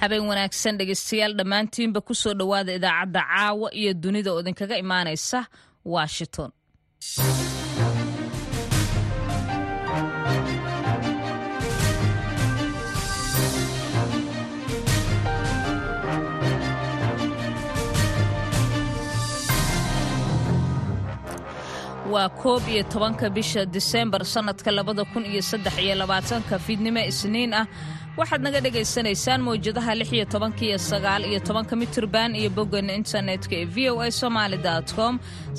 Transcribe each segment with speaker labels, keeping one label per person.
Speaker 1: habeen wanaagsan dhegeystayaal dhammaantiinba ku soo dhowaada idaacadda caawa iyo dunida oo idinkaga imaanaysa washington. Waa koob iyo tobanka bisha disembar sannadka labada kun iyo saddex iyo labaatanka fiidnimo isniin ah waxaad naga dhagaysanaysaan mawjadaha lix iyo tobanka iyo sagaal iyo tobanka mitirban iyo boggan internetka ee v o a somaali com.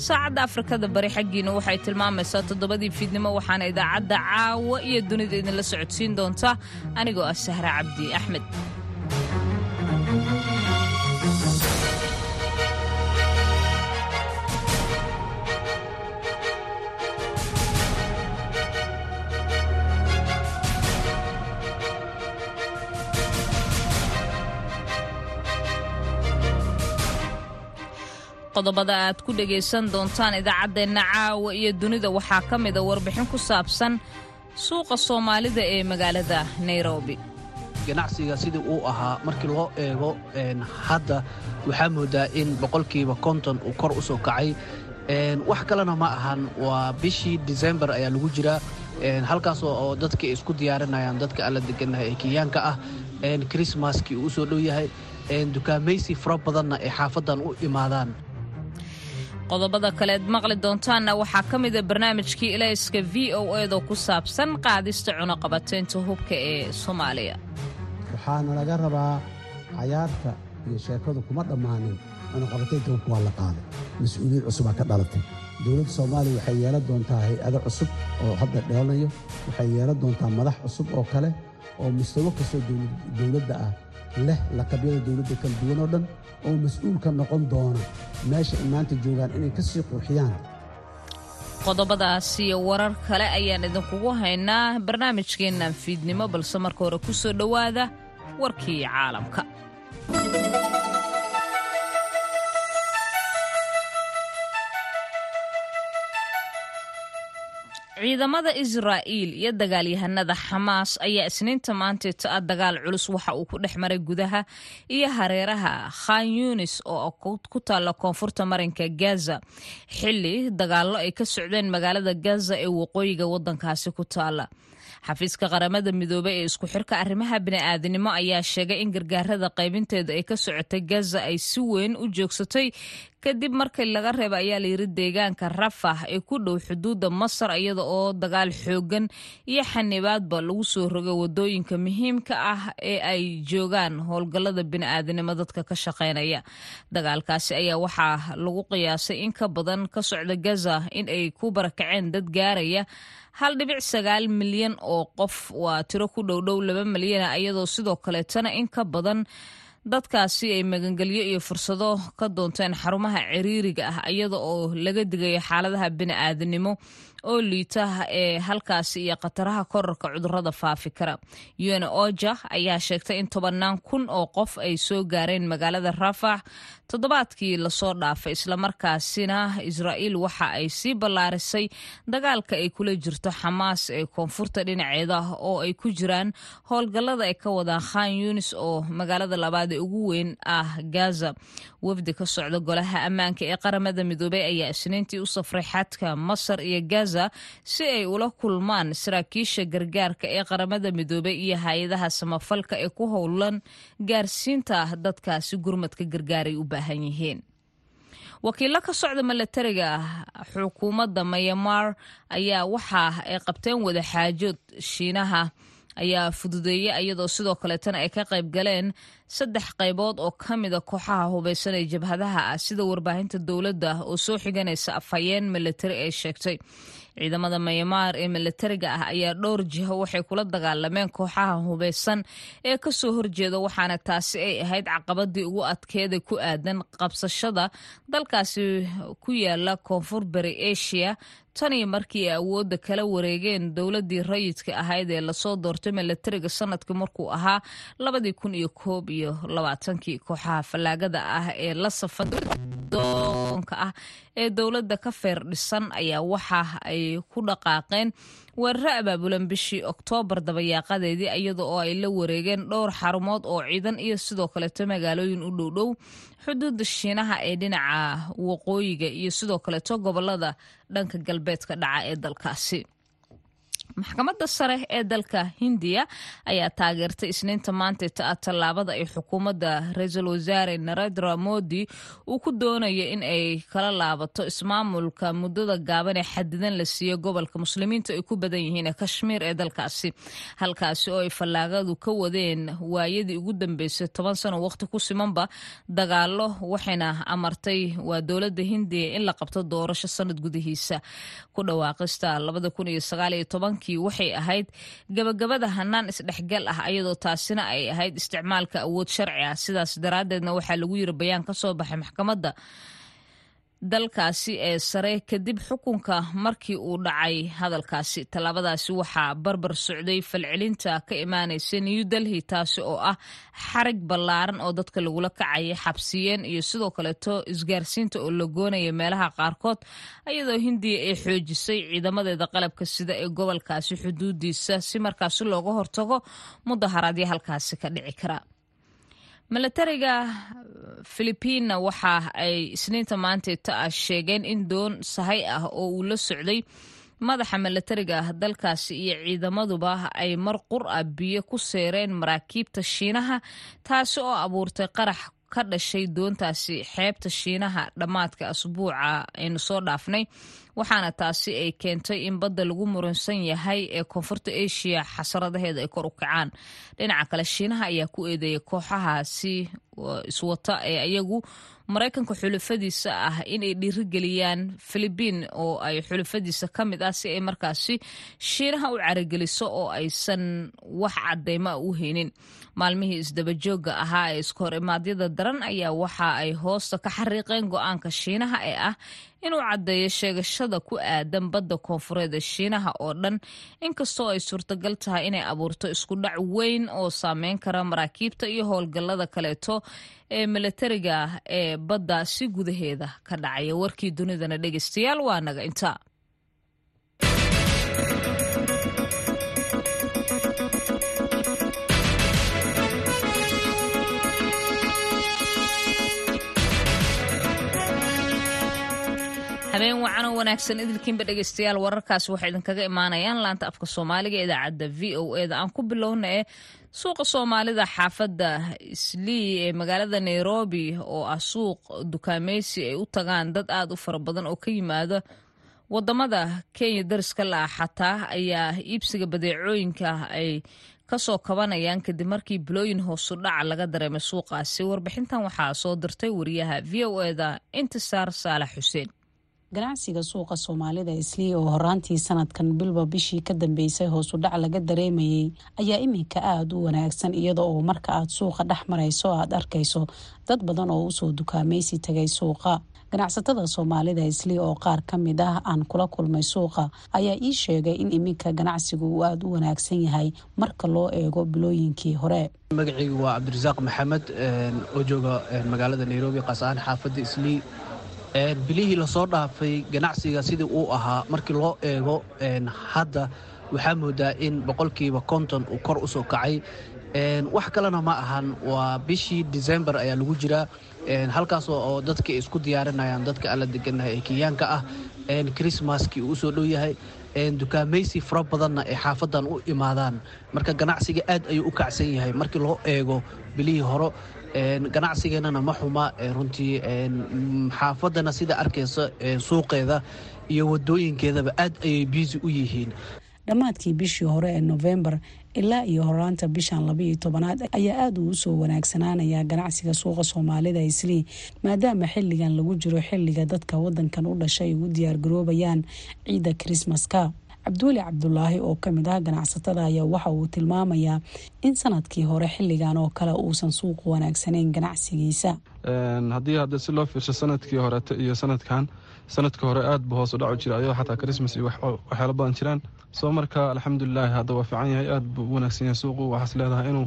Speaker 1: Saacadda afrikada bari xaggiina waxay tilmaamaysaa toddobadii fiidnimo waxaana idaacadda caawa iyo dunida idinla socodsiin doonta. Anigoo ah sahra cabdi axmed qodobada aad ku dhegaysan doontaan idaacaddeenna caawa iyo dunida. Waxaa ka mida warbixin ku saabsan suuqa soomaalida ee magaalada nairobi.
Speaker 2: Ganacsiga sidii uu ahaa markii loo eego hadda waxaa moodaa in boqolkiiba konton uu kor u soo kacay. Wax kalena ma ahan waa bishii disembar ayaa lagu jiraa. Halkaas oo dadka isku diyaarinayaan dadka aan la degannahay ee kenyaanka ah krismaskii uu u soo dhow yahay. Dukaamaysi fara badanna ay xaafaddan u imaadaan
Speaker 1: qodobada kaleed maqli doontaanna waxaa ka mida barnaamijkii ilayska v o edo ku saabsan qaadista cunuqabateynta hubka ee soomaaliya.
Speaker 3: Waxaana laga rabaa cayaarta iyo sheekadu kuma dhammaanin cunuqabateynta hubka waa la qaaday. Mas'uuliyad cusubaa ka dhalatay. Dowladda soomaaliya waxay yeelan doontaa hay'ado cusub oo hadda dheelanayo waxay yeelan doontaa madax cusub oo kale oo mustawo kastoo dowladda ah leh laqabyada dowladda kala duwan oo dhan oo mas'uulka noqon doona. Meesha ay maanta joogaan inay ka sii qurxiyaan.
Speaker 1: Qodobadaas iyo warar kale ayaan idinkugu haynaa barnaamijkeennan fiidnimo balse marka hore ku soo dhowaada warkii caalamka ciidamada israa'iil iyo dagaalyahanada xamaas ayaa isniinta maanteeta ah dagaal culus waxa uu ku dhex maray gudaha iyo hareeraha khan yunis oo ku taalla koonfurta marinka gaza. Xili dagaallo ay ka socdeen magaalada gaza ee waqooyiga waddankaasi ku taalla xafiiska qaramada midoobey ee isku xirka arrimaha bini'aadanimo ayaa sheegay in gargaarada qaybinteeda ay ka socotay gaza ay si weyn u joogsatay. Kadib markii laga reeba ayaa layiri deegaanka rafah ee ku dhow xuduudda masar iyada oo dagaal xoogan iyo xanibaadba lagu soo rogay waddooyinka muhiimka ah ee ay joogaan howlgallada bini'aadanimo dadka ka shaqaynaya dagaalkaasi ayaa waxaa lagu qiyaasay in ka badan ka socda gaza in ay ku barakaceen dad gaaraya hal dhibic sagaal milyan oo qof waa tiro ku dhowdhow laba milyana iyadoo sidoo kaleetana in ka badan dadkaasi ay magangelyo iyo fursado ka doonteen xarumaha ciriiriga ah iyada oo laga digayo xaaladaha bini'aadanimo oo liita ee halkaasi iyo khataraha korarka cudurrada faafi kara. Un oja ayaa sheegtay in tobannaan kun oo qof ay soo gaareen magaalada rafax toddobaadkii la soo dhaafay islamarkaasina israa'iil waxa ay sii ballaarisay dagaalka ay kula jirto xamaas ee koonfurta dhinaceeda oo ay ku jiraan howlgallada ay ka wadaan khan yunis oo magaalada labaad ee ugu weyn ah gaza. Wafdi ka socda golaha ammaanka ee qaramada midoobey ayaa isniintii u safray xadka masar iyo gaza si ay ula kulmaan saraakiisha gargaarka ee qaramada midoobey iyo hay'adaha samafalka ee ku howlan gaarsiinta dadkaasi gurmadka gargaaray u baahan yihiin. Wakiilo ka socda milatariga xukuumadda mayamar ayaa waxa ay qabteen wadaxaajood shiinaha ayaa fududeeyey iyadoo sidoo kaleetana ay ka qayb galeen saddex qaybood oo ka mida kooxaha hubaysan ee jabhadaha ah sida warbaahinta dowladda oo soo xiganaysa afhayeen milatari ay sheegtay ciidamada mayamaar ee milatariga ah ayaa dhowr jiho waxay kula dagaalameen kooxaha hubaysan ee ka soo horjeeda waxaana taasi ay ahayd caqabadii ugu adkeeda ku aadan qabsashada dalkaasi ku yaalla koonfur bari asia. Tan iyo markii ay awoodda kala wareegeen dowladii rayidka ahayd ee la soo doortay milatariga sannadkii markuu ahaa labadii kun iyo koob iyo labaatankii. Kooxaha fallaagada ah ee la safan doonka ah ee dowladda ka feer dhisan ayaa waxa ay ku dhaqaaqeen weeraro abaabulan bishii oktoobar dabayaaqadeedii iyada oo ay la wareegeen dhowr xarumood oo ciidan iyo sidoo kaleeto magaalooyin u dhowdhow xuduudda shiinaha ee dhinaca waqooyiga iyo sidoo kaleeto gobollada dhanka galbeedka dhaca ee dalkaasi maxkamadda sare ee dalka hindiya ayaa taageertay isniinta maanta ta tallaabada ay xukuumadda ra'iisul wasaare narendra modi uu ku doonayo in ay kala laabato ismaamulka muddada gaaban ee xadidan la siiyo gobolka muslimiinta ay ku badan yihiin ee kashmiir ee dalkaasi. Halkaasi oo ay fallaagadu ka wadeen waayadii ugu dambeysay toban sano waqti ku simanba dagaalo waxayna amartay waa dowladda hindiya in la qabto doorasho sanad gudihiisa. Ku dhawaaqista waxay ahayd gabagabada hanaan isdhexgal ah ayadoo taasina ay ahayd isticmaalka awood sharci ah. Sidaas daraaddeedna waxaa lagu yiri bayaan ka soo baxay maxkamadda dalkaasi ee sare kadib xukunka markii uu dhacay hadalkaasi. Tallaabadaasi waxaa barbar socday falcelinta ka imaanaysa new delhi taasi oo ah xarig ballaaran oo dadka lagula kacayay xabsiyeen iyo sidoo kaleeto isgaarsiinta oo la goonaya meelaha qaarkood iyadoo hindiya ay xoojisay ciidamadeeda qalabka sida ee gobolkaasi xuduudiisa. Si markaasi looga hortago mudaharaadyo halkaasi ka dhici kara milatariga filibiinna waxa ay isniinta maanteeta ah sheegeen in doon sahay ah oo uu la socday madaxa milatariga dalkaasi iyo ciidamaduba ay mar qur a biyo ku seereen maraakiibta shiinaha taasi oo abuurtay qarax ka dhashay doontaasi xeebta shiinaha dhammaadka asbuuca aynu soo dhaafnay waxaana taasi ay keentay in badda lagu muransan yahay ee koonfurta asia xasaradaheeda ay kor u kacaan. Dhinaca kale shiinaha ayaa ku eedeeyay kooxahaasi iswata ee ayagu maraykanka xulafadiisa ah inay dhiirigeliyaan filibiin oo ay xulafadiisa ka mid ah si ay markaasi shiinaha u carageliso oo aysan wax cadeyma u haynin maalmihii isdabajooga ahaa ee iska hor imaadyada daran ayaa waxa ay hoosta ka xariiqeen go'aanka shiinaha ee ah inuu caddeeyo sheegashada ku aadan badda koonfureed ee shiinaha oo dhan. Inkastoo ay suurtagal tahay inay abuurto isku dhac weyn oo saameyn kara maraakiibta iyo howlgallada kaleeto ee milatariga ee badda si gudaheeda ka dhacaya. Warkii dunidana dhegeystayaal waa naga intaa habeen wacan oo wanaagsan idilkiinba dhegeystayaal wararkaasi waxay idinkaga imaanayaan laanta afka soomaaliga ee idaacadda v o eda aan ku bilowna ee suuqa soomaalida xaafadda islii ee magaalada nairobi oo ah suuq dukaameysi ay u tagaan dad aada u fara badan oo ka yimaada waddamada kenya dariska la ah xataa ayaa iibsiga badeecooyinka ay ka soo kabanayaan kadib markii bilooyin hoosu dhaca laga dareemay suuqaasi. Warbixintan waxaa soo dirtay wariyaha v o eda intisaar saalax xuseen
Speaker 4: ganacsiga suuqa soomaalida islii oo horaantii sanadkan bilba bishii ka dambeysay hoosu dhac laga dareemayay ayaa iminka aada u wanaagsan iyada oo marka aad suuqa dhex marayso aad arkayso dad badan oo u soo dukaamaysi tagay suuqa. Ganacsatada soomaalida islii oo qaar ka mid ah aan kula kulmay suuqa ayaa ii sheegay in iminka ganacsigu uu aada u wanaagsan yahay marka loo eego bilooyinkii hore.
Speaker 2: Magacaygu waa cabdirasaaq maxamed oo jooga magaalada nairobi qaas ahaan xaafadda islii bilihii la soo dhaafay ganacsiga sidii uu ahaa markii loo eego hadda waxaa moodaa in boqolkiiba konton uu kor u soo kacay. Wax kalena ma ahan waa bishii disembar ayaa lagu jiraa. Halkaas oo dadka isku diyaarinayaan dadka alla deganahay ee kenyaanka ah krismaskii uu u soo dhow yahay. Dukaamaysi fara badanna ay xaafadan u imaadaan. Marka ganacsiga aad ayuu u kacsan yahay markii loo eego bilihii hore ganacsigeennana ma xuma runtii xaafadana sida arkaysa suuqeeda iyo wadooyinkeedaba aad ayay biisi u yihiin.
Speaker 4: Dhammaadkii bishii hore ee nofembar ilaa iyo horaanta bishan labaiyo tobanaad ayaa aada uu u soo wanaagsanaanaya ganacsiga suuqa soomaalida islii maadaama xilligan lagu jiro xilliga dadka wadankan u dhashay ugu diyaargaroobayaan ciidda krismaska cabduuli cabdulaahi oo ka mid ah ganacsatada ayaa waxa uu tilmaamayaa in sannadkii hore xilligan oo kale uusan suuq wanaagsanayn ganacsigiisa.
Speaker 5: Haddii hadda si loo fiirsho sannadkii horeeto iyo sanadkan sanadka hore aad buu hoos dhacu jira ayadoo xataa christmas iyo waxyaalo badan jiraan. Soo marka alxamdulilaahi hadda waa fiican yahay aad buu u wanaagsan yahay suuqu. Waxaas leedahay inuu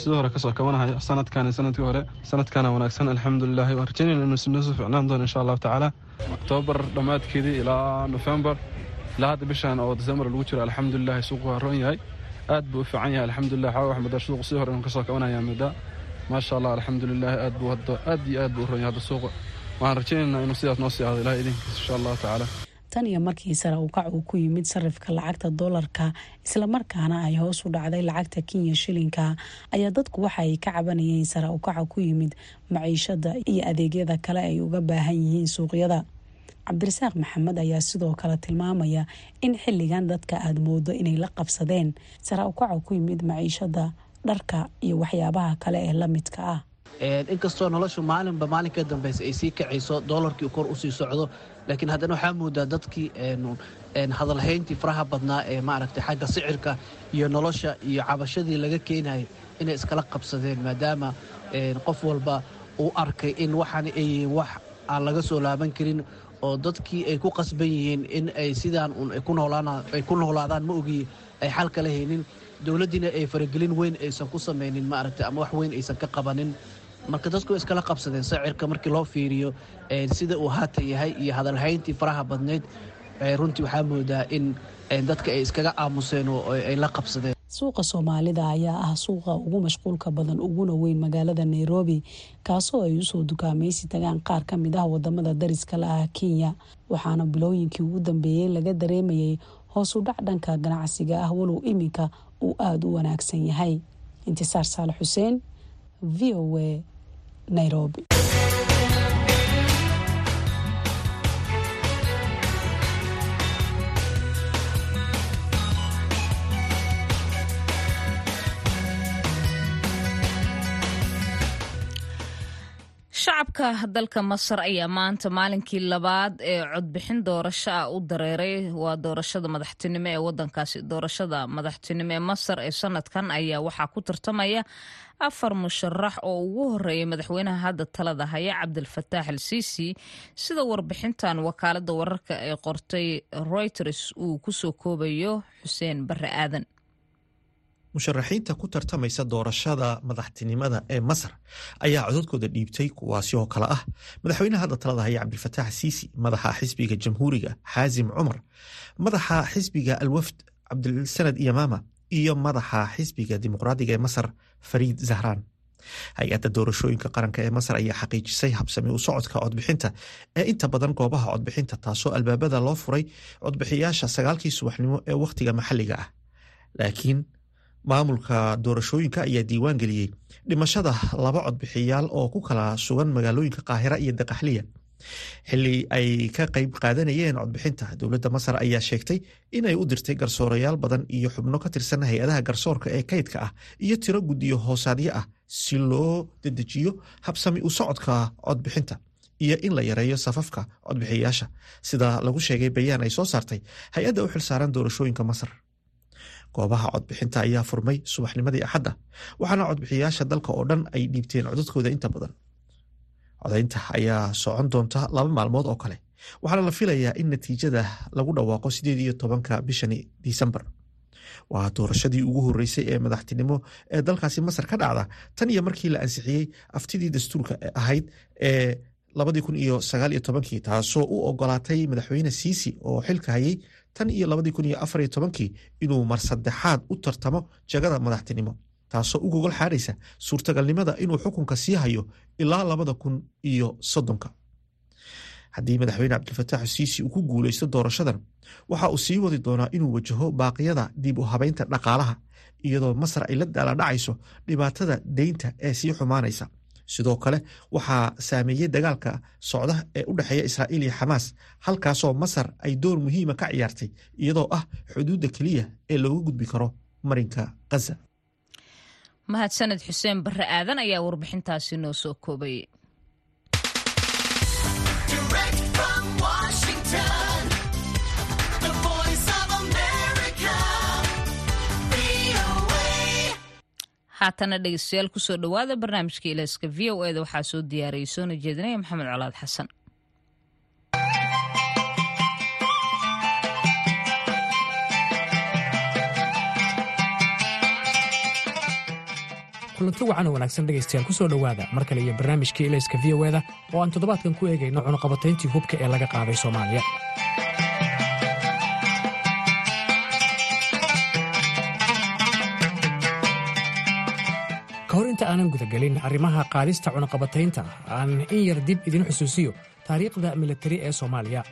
Speaker 5: sidoo hore ka soo kabanahayo sanadkan iyo sannadkii hore. Sanadkana wanaagsan alxamdulilahi waan rajaynayna inuu sinoosu ficnaan doono insha allahu tacaala. Oktoobar dhammaadkeedii ilaa nofembar ilaa hadda bishan oo december lagu jiro alxamdulilahi suuqu waa roon yahay aad buu u fiican yahay alxamdulilah waxaa wax muddaa suuqu sidii hore inuu ka soo kabanaya muddaa maasha allah alxamdulilaahi aad buu hadda aad iyo aad buu u roon yahay hadda suuqu waxaan rajaynaynaa inuu sidaas noo sii ahdo ilaha insha allahu tacaala
Speaker 4: tan iyo markii sare ukac uu ku yimid sarifka lacagta doolarka islamarkaana ay hoos u dhacday lacagta kenya shilinka ayaa dadku waxa ay ka cabanayeen sare ukaca ku yimid maciishada iyo adeegyada kale ay uga baahan yihiin suuqyada cabdirasaaq maxamed ayaa sidoo kale tilmaamaya in xilligan dadka aada moodo inay la qabsadeen. Sare ukaca ku yimid maciishada dharka iyo waxyaabaha kale ee la midka ah.
Speaker 2: Inkastoo noloshu maalinba maalin ka dambeysa ay sii kacayso doolarkii kor u sii socdo laakiin haddana waxaa moodaa dadkii hadalhayntii faraha badnaa ee maaragtay xagga sicirka iyo nolosha iyo cabashadii laga keenayay inay iskala qabsadeen maadaama qof walba uu arkay in waxaan ay yihiin wax aan laga soo laaban karin oo dadkii ay ku qasban yihiin in ay sidaan ay ku noolaadaan ma ogi ay xal kala haynin dowladdiina ay faragelin weyn aysan ku samaynin maaragtay ama wax weyn aysan ka qabanin. Marka dadku way iskala qabsadeen sacirka markii loo fiiriyo sida uu haatan yahay iyo hadalhayntii faraha badnayd runtii waxaa moodaa in dadka ay iskaga aamuseen oo ay la qabsadeen
Speaker 4: suuqa soomaalida ayaa ah suuqa ugu mashquulka badan uguna weyn magaalada nairobi kaasoo ay u soo dukaamaysi tagaan qaar ka mid ah waddamada dariska la ah kenya. Waxaana bilooyinkii ugu dambeeyey laga dareemayay hoos u dhac dhanka ganacsiga ah walow iminka uu aada u wanaagsan yahay. Intisaar saalax xuseen v o a nairobi
Speaker 1: shacabka dalka masar ayaa maanta maalinkii labaad ee codbixin doorasho ah u dareeray. Waa doorashada madaxtinimo ee wadankaasi doorashada madaxtinimo ee masar ee sanadkan ayaa waxaa ku tartamaya afar musharax oo ugu horeeyay madaxweynaha hadda talada haya cabdilfataax al siisi sida warbixintan wakaalada wararka ee qortay reuters uu ku soo koobayo xuseen bare aadan
Speaker 6: musharaxiinta ku tartamaysa doorashada madaxtinimada ee masar ayaa codadkooda dhiibtay kuwaasi oo kale ah. Madaxweynaha hadda talada haya cabdilfataax siisi madaxa xisbiga jamhuuriga xaasim cumar madaxa xisbiga alwafd cabdilsanad iyamaama iyo madaxa xisbiga dimuqraadiga ee masar fariid zahraan hay'adda doorashooyinka qaranka ee masar ayaa xaqiijisay habsami u socodka codbixinta ee inta badan goobaha codbixinta taasoo albaabada loo furay codbixiyaasha sagaalkii subaxnimo ee wakhtiga maxalliga ah. Laakiin maamulka doorashooyinka ayaa diiwaan geliyey dhimashada laba codbixiyaal oo ku kala sugan magaalooyinka qaahira iyo daqaxliya xili ay ka qayb qaadanayeen codbixinta dowladda masar ayaa sheegtay inay u dirtay garsoorayaal badan iyo xubno ka tirsan hay'adaha garsoorka ee kaydka ah iyo tiro guddiyo hoosaadyo ah si loo dedejiyo habsami u socodka codbixinta iyo in la yareeyo safafka codbixiyayaasha sida lagu sheegay bayaan ay soo saartay hay'adda u xilsaaran doorashooyinka masar goobaha codbixinta ayaa furmay subaxnimadii axadda waxaana codbixiyayaasha dalka oo dhan ay dhiibteen codadkooda inta badan. Codaynta ayaa socon doonta laba maalmood oo kale waxaana la filayaa in natiijada lagu dhawaaqo sideed iyo tobanka bishani disembar. Waa doorashadii ugu horeysay ee madaxtinimo ee dalkaasi masar ka dhacda tan iyo markii la ansixiyey aftidii dastuurka ahayd ee labadii kun iyo sagaal iyo tobankii taasoo u ogolaatay madaxweyne siisi oo xilka hayay tan iyo labadii kun iyo afar iyo tobankii inuu mar saddexaad u tartamo jagada madaxtinimo taasoo u gogol xaaraysa suurtagalnimada inuu xukunka sii hayo ilaa labada kun iyo soddonka. Haddii madaxweyne cabdilfataax siisi uu ku guuleysto doorashadan waxa uu sii wadi doonaa inuu wajaho baaqyada dib u habeynta dhaqaalaha iyadoo masar ay la daaladhacayso dhibaatada deynta ee sii xumaanaysa sidoo kale waxaa saameeyey dagaalka socda ee u dhexeeya israa'iil iyo xamaas halkaasoo masar ay door muhiima ka ciyaartay iyadoo ah xuduudda keliya ee looga gudbi karo marinka khaza
Speaker 1: mahadsaned xuseen bare aadan ayaa warbixintaasi noo soo koobayay haatana dhegeystayaal ku soo dhowaada barnaamijka ilaaska v o eda waxaa soo diyaariyey soona jeedinaya maxamed colaad xasan
Speaker 7: kulanti wacan oo wanaagsan dhegaystayaal ku soo dhowaada mar kale iyo barnaamijkii ilayska v o eda oo aan toddobaadkan ku eegayno cunuqabatayntii hubka ee laga qaaday soomaaliya inta aanan gudagelin arrimaha qaadista cunuqabataynta aan in yar dib idin xusuusiyo taariikhda militari ee soomaaliya.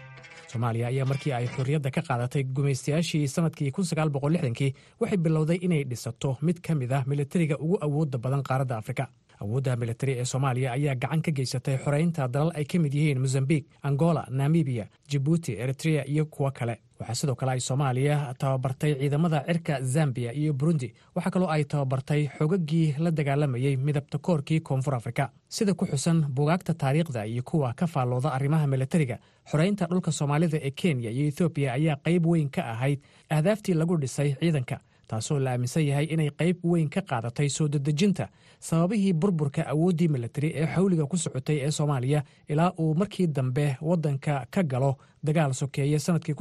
Speaker 7: Soomaaliya ayaa markii ay xorriyadda ka qaadatay gumaystayaashii sannadkii kii waxay bilowday inay dhisato mid ka mid ah militariga ugu awoodda badan qaaradda afrika. Awoodda militari ee soomaaliya ayaa gacan ka geysatay xoraynta dalal ay ka mid yihiin mozambique angola namibiya jibuuti eritrea iyo kuwo kale waxaa sidoo kale ay soomaaliya tababartay ciidamada cirka zambiya iyo burundi. Waxaa kaloo ay tababartay xogagii la dagaalamayey midabta koorkii koonfur afrika. Sida ku xusan bugaagta taariikhda iyo kuwa ka faallooda arrimaha militariga xoraynta dhulka soomaalida ee kenya iyo ethoobiya ayaa qayb weyn ka ahayd. Ahdaaftii lagu dhisay ciidanka taasoo la aaminsan yahay inay qayb weyn ka qaadatay soo dedejinta sababihii burburka awooddii militari ee xawliga ku socotay ee soomaaliya ilaa uu markii dambe waddanka ka galo dagaal sokeeye sannadkii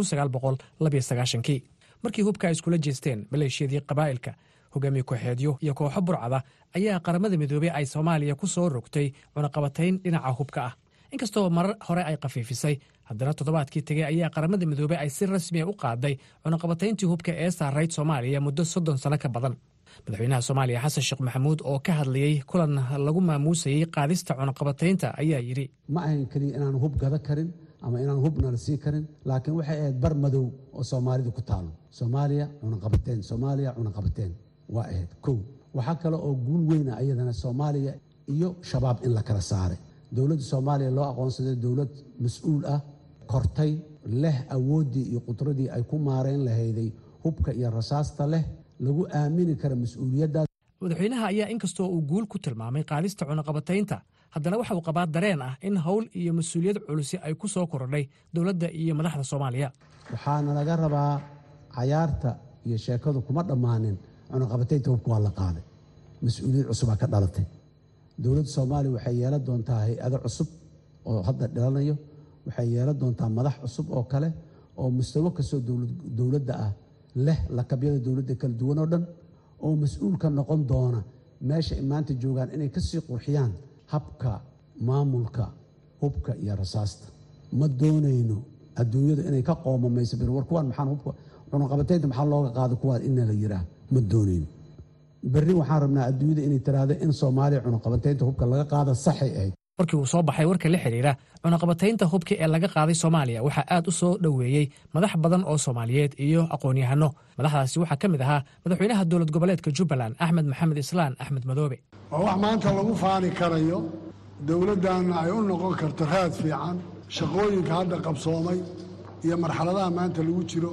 Speaker 7: kii markii hubka ay iskula jeesteen maleeshiyadii qabaa'ilka hogaamiye kooxeedyo iyo kooxo burcada ayaa qaramada midoobey ay soomaaliya ku soo rogtay cunaqabatayn dhinaca hubka ah inkastoo marar hore ay khafiifisay haddana toddobaadkii tegey ayaa qaramada midoobey ay si rasmiya u qaaday cunaqabatayntii hubka ee saarayd soomaaliya muddo soddon sano ka badan. Madaxweynaha soomaaliya xasan sheekh maxamuud oo ka hadlayey kulan lagu maamuusayey qaadista cunaqabataynta ayaa yidhi
Speaker 3: ma ahan keliya inaan hub gada karin ama inaan hubna la sii karin laakiin waxay ahayd bar madow oo soomaalida ku taalo. Soomaaliya cunaqabateen. Soomaaliya cunaqabateen. Waa ahayd kow waxaa kale oo guul weyna ayadana soomaaliya iyo shabaab in la kala saaray dowladda soomaaliya loo aqoonsaday dowlad mas'uul ah kortay leh awooddii iyo qudradii ay ku maarayn lahayday hubka iyo rasaasta leh lagu aamini kara mas'uuliyaddaas
Speaker 7: madaxweynaha ayaa inkastoo uu guul ku tilmaamay qaadista cunaqabataynta haddana waxa uu qabaa dareen ah in howl iyo mas'uuliyad culusi ay ku soo korodhay dowladda iyo madaxda soomaaliya.
Speaker 3: Waxaana laga rabaa cayaarta iyo sheekadu kuma dhammaanin cunaqabataynta hubka waa la qaaday mas'uuliyad cusubaa ka dhalatay dowladda soomaaliya waxay yeelan doontaa hay'ado cusub oo hadda dhalanayo waxay yeelan doontaa madax cusub oo kale oo mustawo kastoo dowladda ah leh lakabyada dowladda kala duwan oo dhan oo mas'uulka noqon doona meesha ay maanta joogaan inay ka sii qurxiyaan habka maamulka hubka iyo rasaasta ma doonayno adduunyadu inay ka qoomamayso bir war kuwaan maxaan hubka cunaqabataynta maxaa looga qaada kuwaan ina la yidhaah ma doonayno berri waxaan rabnaa adduunyada inay tiraahdo in soomaaliya cunaqabataynta hubka laga qaada saxay ahayd
Speaker 7: markii uu soo baxay warka la xidhiira cunaqabataynta hubka ee laga qaaday soomaaliya waxaa aad u soo dhoweeyey madax badan oo soomaaliyeed iyo aqoon-yahano madaxdaasi waxaa ka mid ahaa madaxweynaha dowlad goboleedka jubbaland axmed maxamed islaan axmed madoobe.
Speaker 8: Waa wax maanta lagu faani karayo dowladdanna ay u noqon karto raad fiican shaqooyinka hadda qabsoomay iyo marxaladaha maanta lagu jiro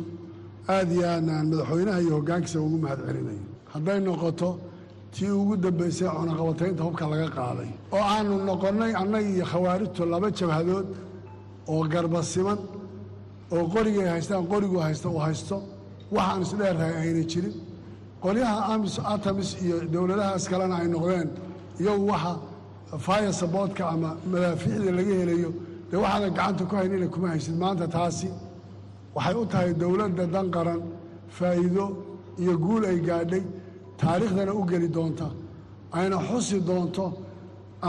Speaker 8: aad iyo aadnaan madaxweynaha iyo hoggaankiisa ugu mahad celinayo hadday noqoto tii ugu dambaysay cunaqabataynta hubka laga qaaday. Oo aanu noqonnay annaga iyo khawaarijtu laba jabhadood oo garbasiman oo qorigay haystaan qorigu haysta uu haysto. Waxaan isdheerrahay ayna jirin. Qolyaha amis atamis iyo dowladahaas kalena ay noqdeen iyagu waxa fire saboodka ama madaafiicda laga helayo. Dee waxaadan gacanta ku haynina kuma haysid. Maanta taasi waxay u tahay dowladda dan qaran faa'iido iyo guul ay gaadhay taariikhdana u geli doonta ayna xusi doonto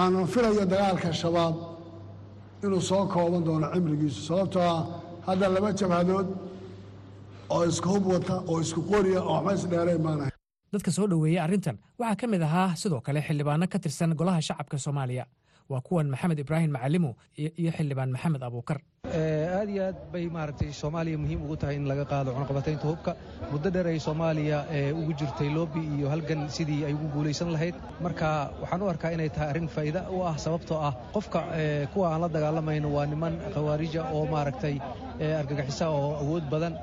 Speaker 8: aanan filayo dagaalka shabaab inuu soo kooban doono cimrigiisu. Sababtoo ah hadda laba jabhadood oo isku hub wata oo isku qoriya oo waxba isdheereen baanahay
Speaker 7: dadka soo dhoweeyey arrintan waxaa ka mid ahaa sidoo kale xildhibaano ka tirsan golaha shacabka soomaaliya waa kuwan maxamed ibraahim macalimo iyo xildhibaan maxamed abuukar.
Speaker 9: Aad iyo aad bay maaragtay soomaaliya muhiim ugu tahay in laga qaado cunaqabataynta hubka. Muddo dheer ay soomaaliya ugu jirtay loobi iyo halgan sidii ay ugu guulaysan lahayd. Marka waxaan u arkaa inay tahay arrin faa'iida u ah sababtoo ah qofka kuwa aan la dagaalamayno waa niman khawaarija oo maaragtay argagixisa oo awood badan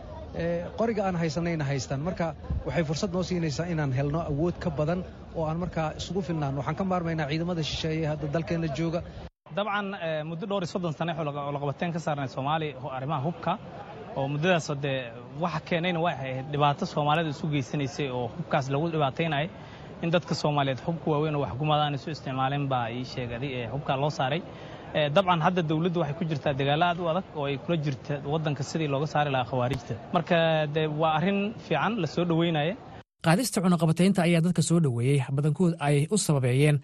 Speaker 9: qoriga aan haysanayna haystaan. Marka waxay fursad noo siinaysaa inaan helno awood ka badan oo aan markaa isugu filnaan. Waxaan ka maarmaynaa ciidamada shisheeye hadda dalkeenna jooga.
Speaker 10: Dabcan muddo dhowr soddon sane cunaqabateyn ka saarnay soomaaliya arrimaha hubka oo muddadaasoo dee waxa keenayna waxay ahayd. Dhibaato soomaalida isu geysanaysay oo hubkaas lagu dhibaataynayay in dadka soomaaliyeed hubka waaweyn oo waxkumadaan isu isticmaalin baa ii sheegaday ee hubkaa loo saaray dabcan hadda dowladdu waxay ku jirtaa dagaalo aad u adag oo ay kula jirta waddanka sidii looga saari lahaa khawaarijta. Marka de waa arrin fiican la soo dhoweynaya
Speaker 7: qaadista cunaqabataynta ayaa dadka soo dhoweeyey. Badankood ay u sababeeyeen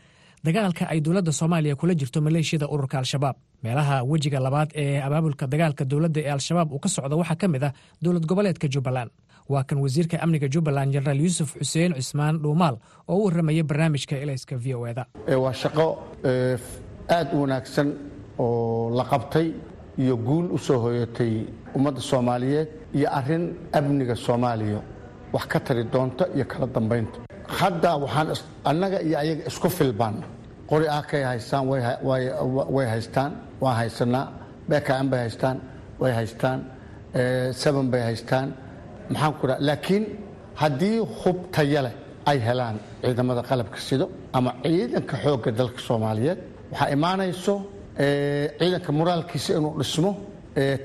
Speaker 7: dagaalka ay dowladda soomaaliya kula jirto maleeshiyada ururka al-shabaab. Meelaha wejiga labaad ee abaabulka dagaalka dowladda ee al-shabaab uu ka socdo waxaa ka mid ah dowlad goboleedka jubbaland. Waa kan wasiirka amniga jubbaland jenaraal yuusuf xuseen cismaan dhuumaal oo u warramaya barnaamijka elayska v o eda.
Speaker 11: Waa shaqo aad u wanaagsan oo la qabtay iyo guul u soo hoyatay ummadda soomaaliyeed iyo arrin amniga soomaaliya. Wax ka tari doonta iyo kala dambaynta. Hadda waxaan annaga iyo ayaga isku filbaan. Qori akay haystaan way haystaan waan haysanaa. Bkm bay haystaan way haystaan. Seven bay haystaan. Maxaan ku laakiin haddii hub taya leh ay helaan ciidamada qalabka sido ama ciidanka xoogga dalka soomaaliyeed waxaa imaanayso ciidanka moraalkiisa inuu dhismo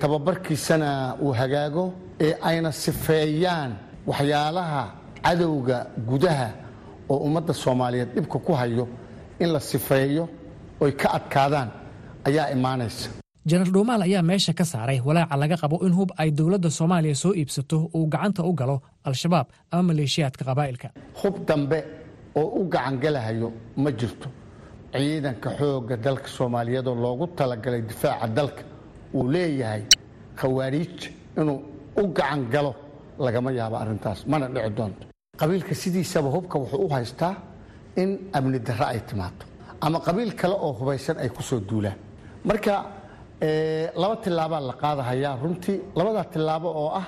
Speaker 11: tababarkiisana uu hagaago ee ayna sifeeyaan waxyaalaha cadowga gudaha oo ummadda soomaaliyeed dhibka ku hayo in la sifeeyo oy ka adkaadaan ayaa imaanaysa.
Speaker 7: Jenaraal dhuumaal ayaa meesha ka saaray walaaca laga qabo in hub ay dowladda soomaaliya soo iibsato uu gacanta u galo al-shabaab ama maleeshiyaadka qabaa'ilka.
Speaker 11: Hub dambe oo u gacangelahayo ma jirto ciidanka xoogga dalka soomaaliyeedoo loogu talagalay difaaca dalka uu leeyahay khawaariij inuu u gacan galo lagama yaabo arrintaas. Mana dhici doonto. Qabiilka sidiisaba hubka wuxuu u haystaa in amni darre ay timaado ama qabiil kale oo hubaysan ay ku soo duulaan. Marka laba tillaabaa la qaadahayaa. Runtii labadaa tillaabo oo ah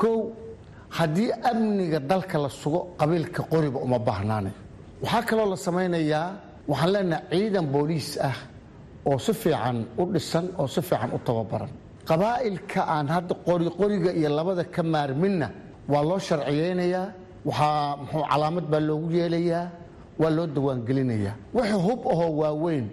Speaker 11: kow haddii amniga dalka la sugo qabiilka qoriba uma baahnaanayo waxaa kaloo la samaynayaa waxaan leenahay ciidan booliis ah oo si fiican u dhisan oo si fiican u tababaran. Qabaa'ilka aan hadda qoriqoriga iyo labada ka maarminna waa loo sharciyeynayaa waxaa muxuu calaamad baa loogu yeelayaa waa loo dawaangelinayaa wixii hub ahoo waaweyn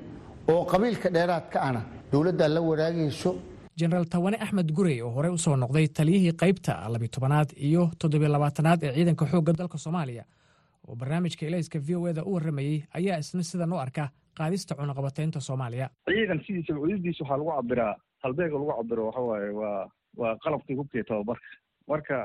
Speaker 11: oo qabiilka dheeraadka ana dowladdaa la wadaagayso
Speaker 7: jenaraal tawane axmed gurey oo horey u soo noqday taliyihii qaybta labytobanaad iyo toddobylabaatanaad ee ciidanka xoogga dalka soomaaliya oo barnaamijka elayska v o eda u warramayey ayaa isna sidan u arka qaadista cunaqabataynta soomaaliya
Speaker 12: ciidan sidiisa cudurdiisa waxaa lagu cabiraa halbeega lagu cabiro waxa waaye waa waa qalabkii hubkii tababarka marka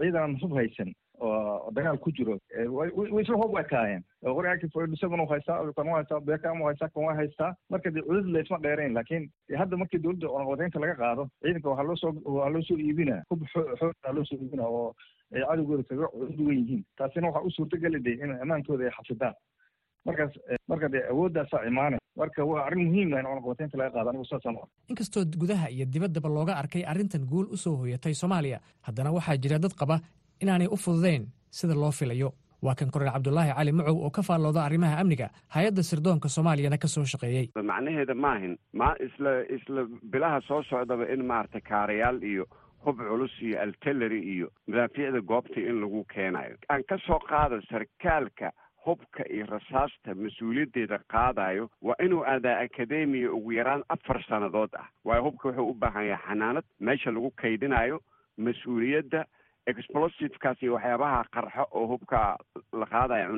Speaker 12: ciidan hub haysan oo dagaal ku jiro way isla hub ekaayeen qorigaakifdhisagan haystaa kan haystaa beekam u haystaa kan waa haystaa marka dee cudud laysma dheerayn laakiin hadda markii dowladda cunaqabataynta laga qaado ciidanka waxaa loo soo waxaa loo soo iibina hub xoogtaa loo soo iibina oo ay cadowgooda kaga duwan yihiin. Taasina waxaa u suurtageli de in ammaankooda ay xafidaan. Markaas marka dee awooddaasaa imaanay marka waa arrin muhiim ah in cunaqabataynta laga qaado anigu saasaan u
Speaker 7: inkastoo gudaha iyo dibaddaba looga arkay arrintan guul u soo hoyatay soomaaliya haddana waxaa jira dad qaba inaanay u fududayn sida loo filayo. Waa kan korneel cabdulaahi cali macow oo ka faallooda arrimaha amniga hay'adda sirdoonka soomaaliyana ka soo shaqeeyey.
Speaker 13: Macnaheeda maahin ma isla isla bilaha soo socdaba in maaragtay kaarayaal iyo hub culus iyo altelary iyo madaafiicda goobta in lagu keenayo. Aan ka soo qaado sarkaalka hubka iyo rasaasta mas'uuliyaddeeda qaadayo waa inuu aadaa akademiya ugu yaraan afar sannadood ah. Waayo hubka wuxuu u baahan yahay xanaanad meesha lagu kaydinayo mas'uuliyadda explosivekaas iyo waxyaabaha qarxo oo hubka la qaadaya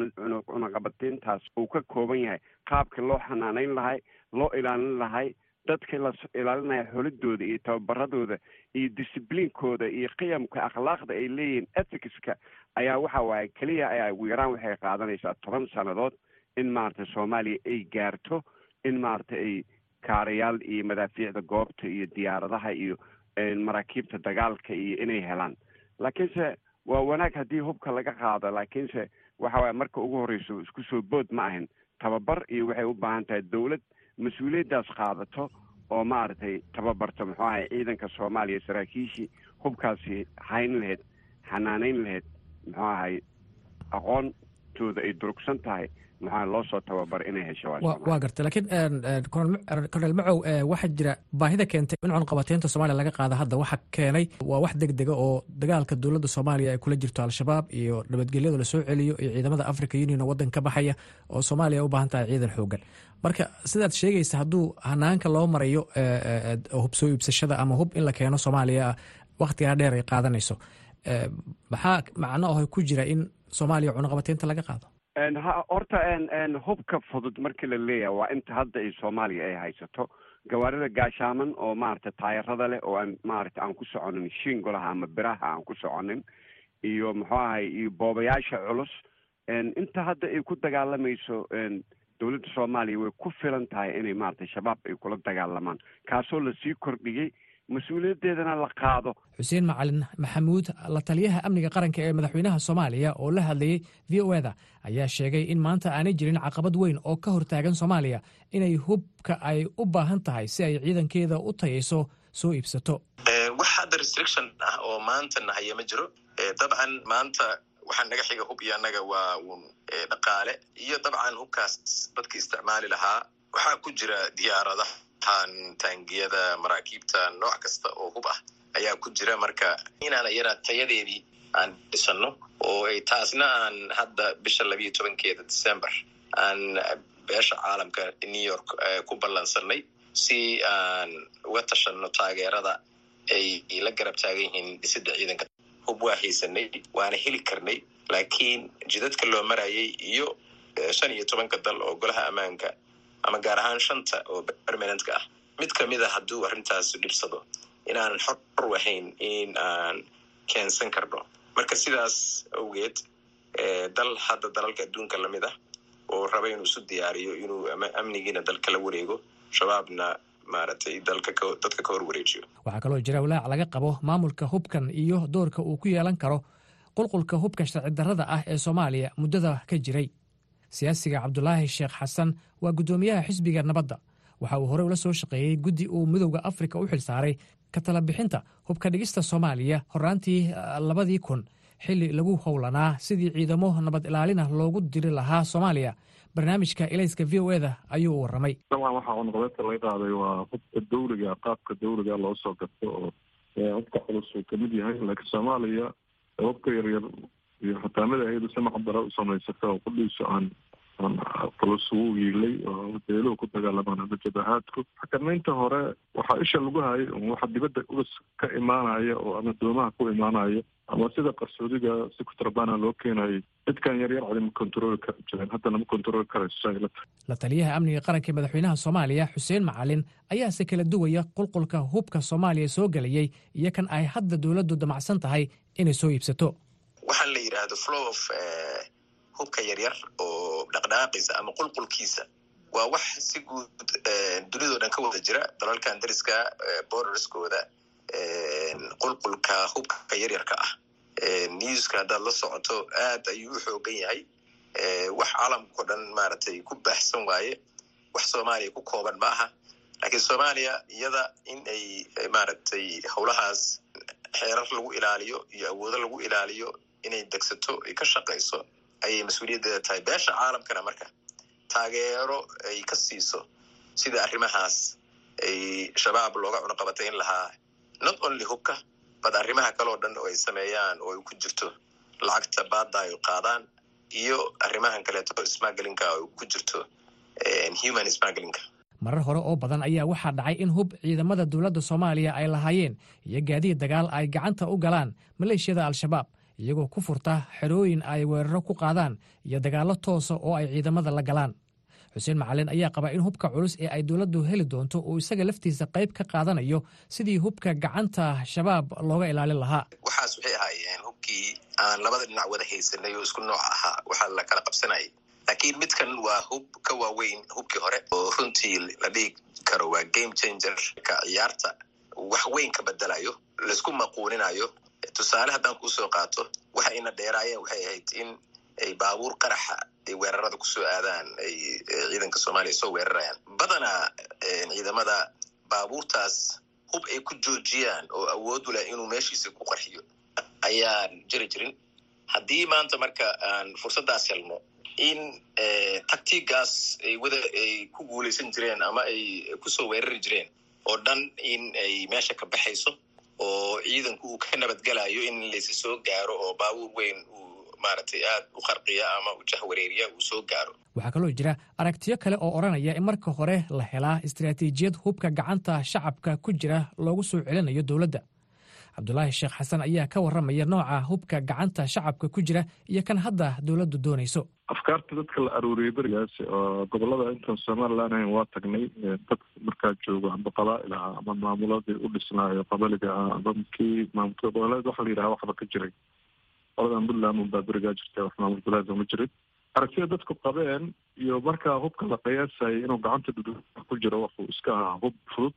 Speaker 13: cunaqabatayntaas uu ka kooban yahay. Qaabkii loo xanaanayn lahay loo ilaalin lahay dadkii la ilaalinaya xolidooda iyo tababaradooda iyo discibliinkooda iyo qiyamka akhlaaqda ay leeyihiin ethicska ayaa waxa waaye keliya ayaa ugu yaraan waxay qaadanaysaa toban sannadood in maaragtay soomaaliya ay gaarto in maaragtay ay kaarayaal iyo madaafiicda goobta iyo diyaaradaha iyo maraakiibta dagaalka iyo inay helaan. Laakiinse waa wanaag haddii hubka laga qaado laakiinse waxa waaye marka ugu horreyso isku soo bood ma ahin tababar iyo waxay u baahan tahay dowlad mas'uuliyaddaas qaadato oo maaragtay tababarto muxuu ahay ciidanka soomaaliya saraakiishii hubkaasi hayn lahayd xanaanayn lahayd muxuu ahay aqoontooda ay durugsan tahay maxaa loo soo tababar inay hesho
Speaker 7: waa gartay laakiin korneel macow waxaa jira baahida keentay in cunqabateynta soomaaliya laga qaada hadda. Waxa keenay waa wax deg dega oo dagaalka dowladda soomaaliya ay kula jirto al-shabaab iyo nabadgelyada la soo celiyo iyo ciidamada africa union oo waddan ka baxaya oo soomaaliya u baahan tahay ciidan xoogan marka sidaad sheegaysa hadduu hanaanka loo marayo hub soo iibsashada ama hub in la keeno soomaaliya wakhtigaa dheer ay qaadanayso. Maxaa macno aho ku jira in soomaaliya cunaqabateynta laga qaado
Speaker 13: horta hubka fudud markii la leeyahay waa inta hadda ay soomaaliya ay haysato. Gawaarida gaashaaman oo maaragtay taayarada leh oo aan maaragtay aan ku soconin shingolaha ama biraha aan ku soconin iyo muxuu ahay iyo boobayaasha culus inta hadda ay ku dagaalamayso dowladda soomaaliya way ku filan tahay inay maaragtay shabaab ay kula dagaalamaan. Kaasoo la sii kordhiyey mas'uuliyaddeedana la qaado.
Speaker 7: Xuseen macalin maxamuud la taliyaha amniga qaranka ee madaxweynaha soomaaliya oo la hadlayey v o eda ayaa sheegay in maanta aanay jirin caqabad weyn oo ka hortaagan soomaaliya inay hubka ay u baahan tahay si ay ciidankeeda u tayayso soo iibsato.
Speaker 14: Wax hadda restriction ah oo maanta nahaya ma jiro. Dabcan maanta waxaa naga xiga hub iyo annaga waa uun dhaqaale. Iyo dabcan hubkaas dadka isticmaali lahaa waxaa ku jira diyaaradaha taangiyada maraakiibta nooc kasta oo hub ah ayaa ku jira. Marka inaan ayana tayadeedii aan dhisano oo ay taasna aan hadda bisha labiyo tobankeeda december aan beesha caalamka new york ku ballansanay si aan uga tashanno taageerada ay la garab taagan yihiin dhisidda ciidanka. Hub waa haysanay waana heli karnay laakiin jidadka loo marayay iyo shan iyo tobanka dal oo golaha ammaanka ama gaar ahaan shanta oo permanentka ah. Mid ka mid a hadduu arrintaas dhibsado inaanan xor u ahayn in aan keensan karno. Marka sidaas awgeed dal hadda dalalka adduunka la mid ah oo raba inuu isu diyaariyo inuu amnigiina dalka la wareego shabaabna maaragtay dadka ka hor wareejiyo
Speaker 7: waxaa kaloo jira walaac laga qabo maamulka hubkan iyo doorka uu ku yeelan karo qulqulka hubka sharci darrada ah ee soomaaliya muddada ka jiray siyaasiga cabdulaahi sheekh xasan waa guddoomiyaha xisbiga nabadda. Waxa uu horey ula soo shaqeeyey guddi uu midowda afrika u xilsaaray ka tala bixinta hubka dhigista soomaaliya horaantii labadii kun. Xilli lagu howlanaa sidii ciidamo nabad ilaalina loogu diri lahaa soomaaliya. Barnaamijka elayska v o eda ayuu u warramay
Speaker 15: dabcan waxaa cunaqabeedka laga qaaday waa hubka dawliga qaabka dawliga loo soo garto oo hubka culus uu ka mid yahay laakiin soomaaliya hubka yaryar iyo xataa mid ayadu si macdara u samaysata oo kudhiiso aan aan culus ugu yiilay oo beeluhu ku dagaalamaan ama jabahaadku. Xakamaynta hore waxaa isha lagu hayay waxa dibadda uga ka imaanaya oo ama doomaha ku imaanaya ama sida qarsoodiga si kutrabana loo keenayay dadkan yaryar cadi ma control kari jireen. Haddana ma control karayso
Speaker 7: la taliyaha amniga qaranka ee madaxweynaha soomaaliya xuseen macalin ayaase kala duwaya qulqulka hubka soomaaliya soo gelayay iyo kan ay hadda dowladdu damacsan tahay inay soo iibsato
Speaker 14: waxaan la yidhaahdo flow of hubka yaryar oo dhaqdhaqaaqiisa ama qulqulkiisa. Waa wax si guud dunidao dhan ka wada jira. Dalalkan dariska borderskooda qulqulka hubka yaryarka ah. Newska haddaad la socoto aad ayuu u xoogan yahay. Wax caalamkao dhan maaragtay ku baahsan waaye. Wax soomaaliya ku kooban ma aha. Laakiin soomaaliya iyada in ay maaragtay howlahaas xeerar lagu ilaaliyo iyo awoodo lagu ilaaliyo inay degsato ay ka shaqayso ayay mas'uuliyaddeeda tahay. Beesha caalamkana marka taageero ay ka siiso sida arrimahaas ay shabaab looga cunaqabatayn lahaa. Not only hubka bad arrimaha kaleo dhan oo ay sameeyaan oo ay ku jirto lacagta baadda ay qaadaan iyo arrimahan kaleeto smagelinka oo ku jirto human smagelinka
Speaker 7: marar hore oo badan ayaa waxaa dhacay in hub ciidamada dowladda soomaaliya ay lahaayeen iyo gaadiid dagaal ay gacanta u galaan maleeshiyada al-shabaab iyagoo ku furta xerooyin ay weeraro ku qaadaan iyo dagaallo toosa oo ay ciidamada la galaan. Xuseen macalin ayaa qaba in hubka culus ee ay dowladdu heli doonto uu isaga laftiisa qayb ka qaadanayo sidii hubka gacanta shabaab looga ilaalin lahaa.
Speaker 14: Waxaas waxay ahaayeen hubkii aan labada dhinac wada haysanay oo isku nooc ahaa. Waxaa la kala qabsanayay. Laakiin midkan waa hub ka waaweyn hubkii hore oo runtii la dhigi karo waa game changer ka ciyaarta. Wax weyn ka bedelayo la isku maquuninayo tusaale haddaan kuusoo qaato waxa ina dheeraayeen waxay ahayd in ay baabuur qaraxa ay weerarada ku soo aadaan ay ciidanka soomaaliya soo weerarayaan. Badanaa ciidamada baabuurtaas hub ay ku joojiyaan oo awood u leh inuu meeshiisa ku qarxiyo. Ayaan jiri jirin. Haddii maanta marka aan fursaddaas helno in tactigaas ay wada ay ku guulaysan jireen ama ay ku soo weerari jireen oo dhan in ay meesha ka baxayso oo ciidanku uu ka nabadgelayo in laysa soo gaaro oo baabuur weyn uu maaragtay aad u qarqiya ama u jahwareeriya uu soo gaaro.
Speaker 7: Waxaa kaloo jira aragtiyo kale oo odhanaya in marka hore la helaa istaraatiijiyad hubka gacanta shacabka ku jira loogu soo celinayo dowladda cabdulaahi sheekh xasan ayaa ka warramaya nooca hubka gacanta shacabka ku jira iyo kan hadda dowladdu doonayso.
Speaker 15: Afkaarta dadka la aruuriyey berigaas oo gobollada intaan somalilan ahayn waa tagnay dad markaa joogo amba qabaa'il ahaa ama maamuladii u dhisnaayo qabaliga ahaa ama kii maamul goboleed waxa la yidhaha waxba ka jiray. Qoladan puntland unbaa berigaa jirta wax maamul goboleed ma jirin. Aragtida dadku qabeen iyo markaa hubka la qiyaasayay inuu gacanta dud ku jiro wuxuu iska ahaa hub fudud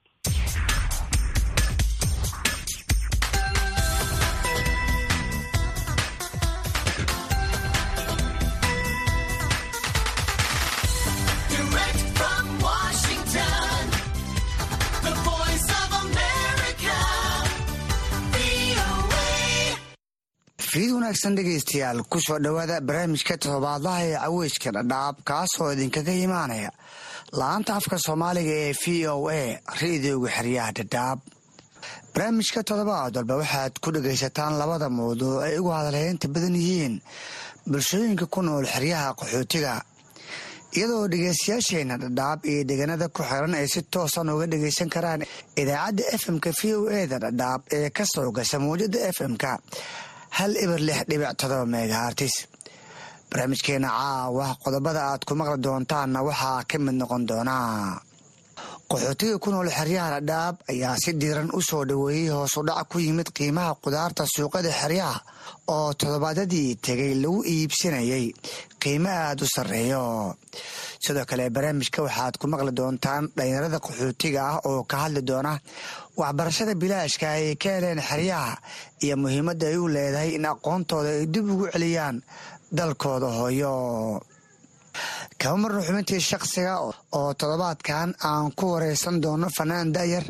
Speaker 16: fiid wanaagsan dhegaystayaal ku soo dhowaada barnaamijka todobaadlaha ee caweyska dhadhaab kaasoo idinkaga imaanaya la'aanta afka soomaaliga ee v o a rediyoga xeryaha dhadhaab. Barnaamijka toddobaad walba waxaad ku dhagaysataan labada mawduuc ay ugu hadalheynta badan yihiin bulshooyinka ku nool xeryaha qaxootiga. Iyadoo dhegaystayaasheenna dhadhaab iyo deegaanada ku xiran ay si toosan uga dhagaysan karaan idaacadda fm-ka v o e da dhadhaab ee ka soo gasha mawjada fm-ka hal ibar lix dhibic todoba megahartis barnaamijkeena caawa qodobada aad ku maqli doontaanna waxaa ka mid noqon doonaa. Qaxootiga ku nool xeryaha dhadhaab ayaa si diiran u soo dhoweeyey hoosu dhac ku yimid qiimaha qudaarta suuqada xeryaha oo toddobaadyadii tegay lagu iibsanayay. Qiimo aada u sarreeyo. Sidoo kale barnaamijka waxaad ku maqli doontaan dhalinyarada qaxootiga ah oo ka hadli doona waxbarashada bilaashka ay ka heleen xeryaha iyo muhiimadda ay u leedahay in aqoontooda ay dib ugu celiyaan dalkooda hooyo. Marna xubintii shakhsiga oo toddobaadkan aan ku wareysan doono fanaan da'yar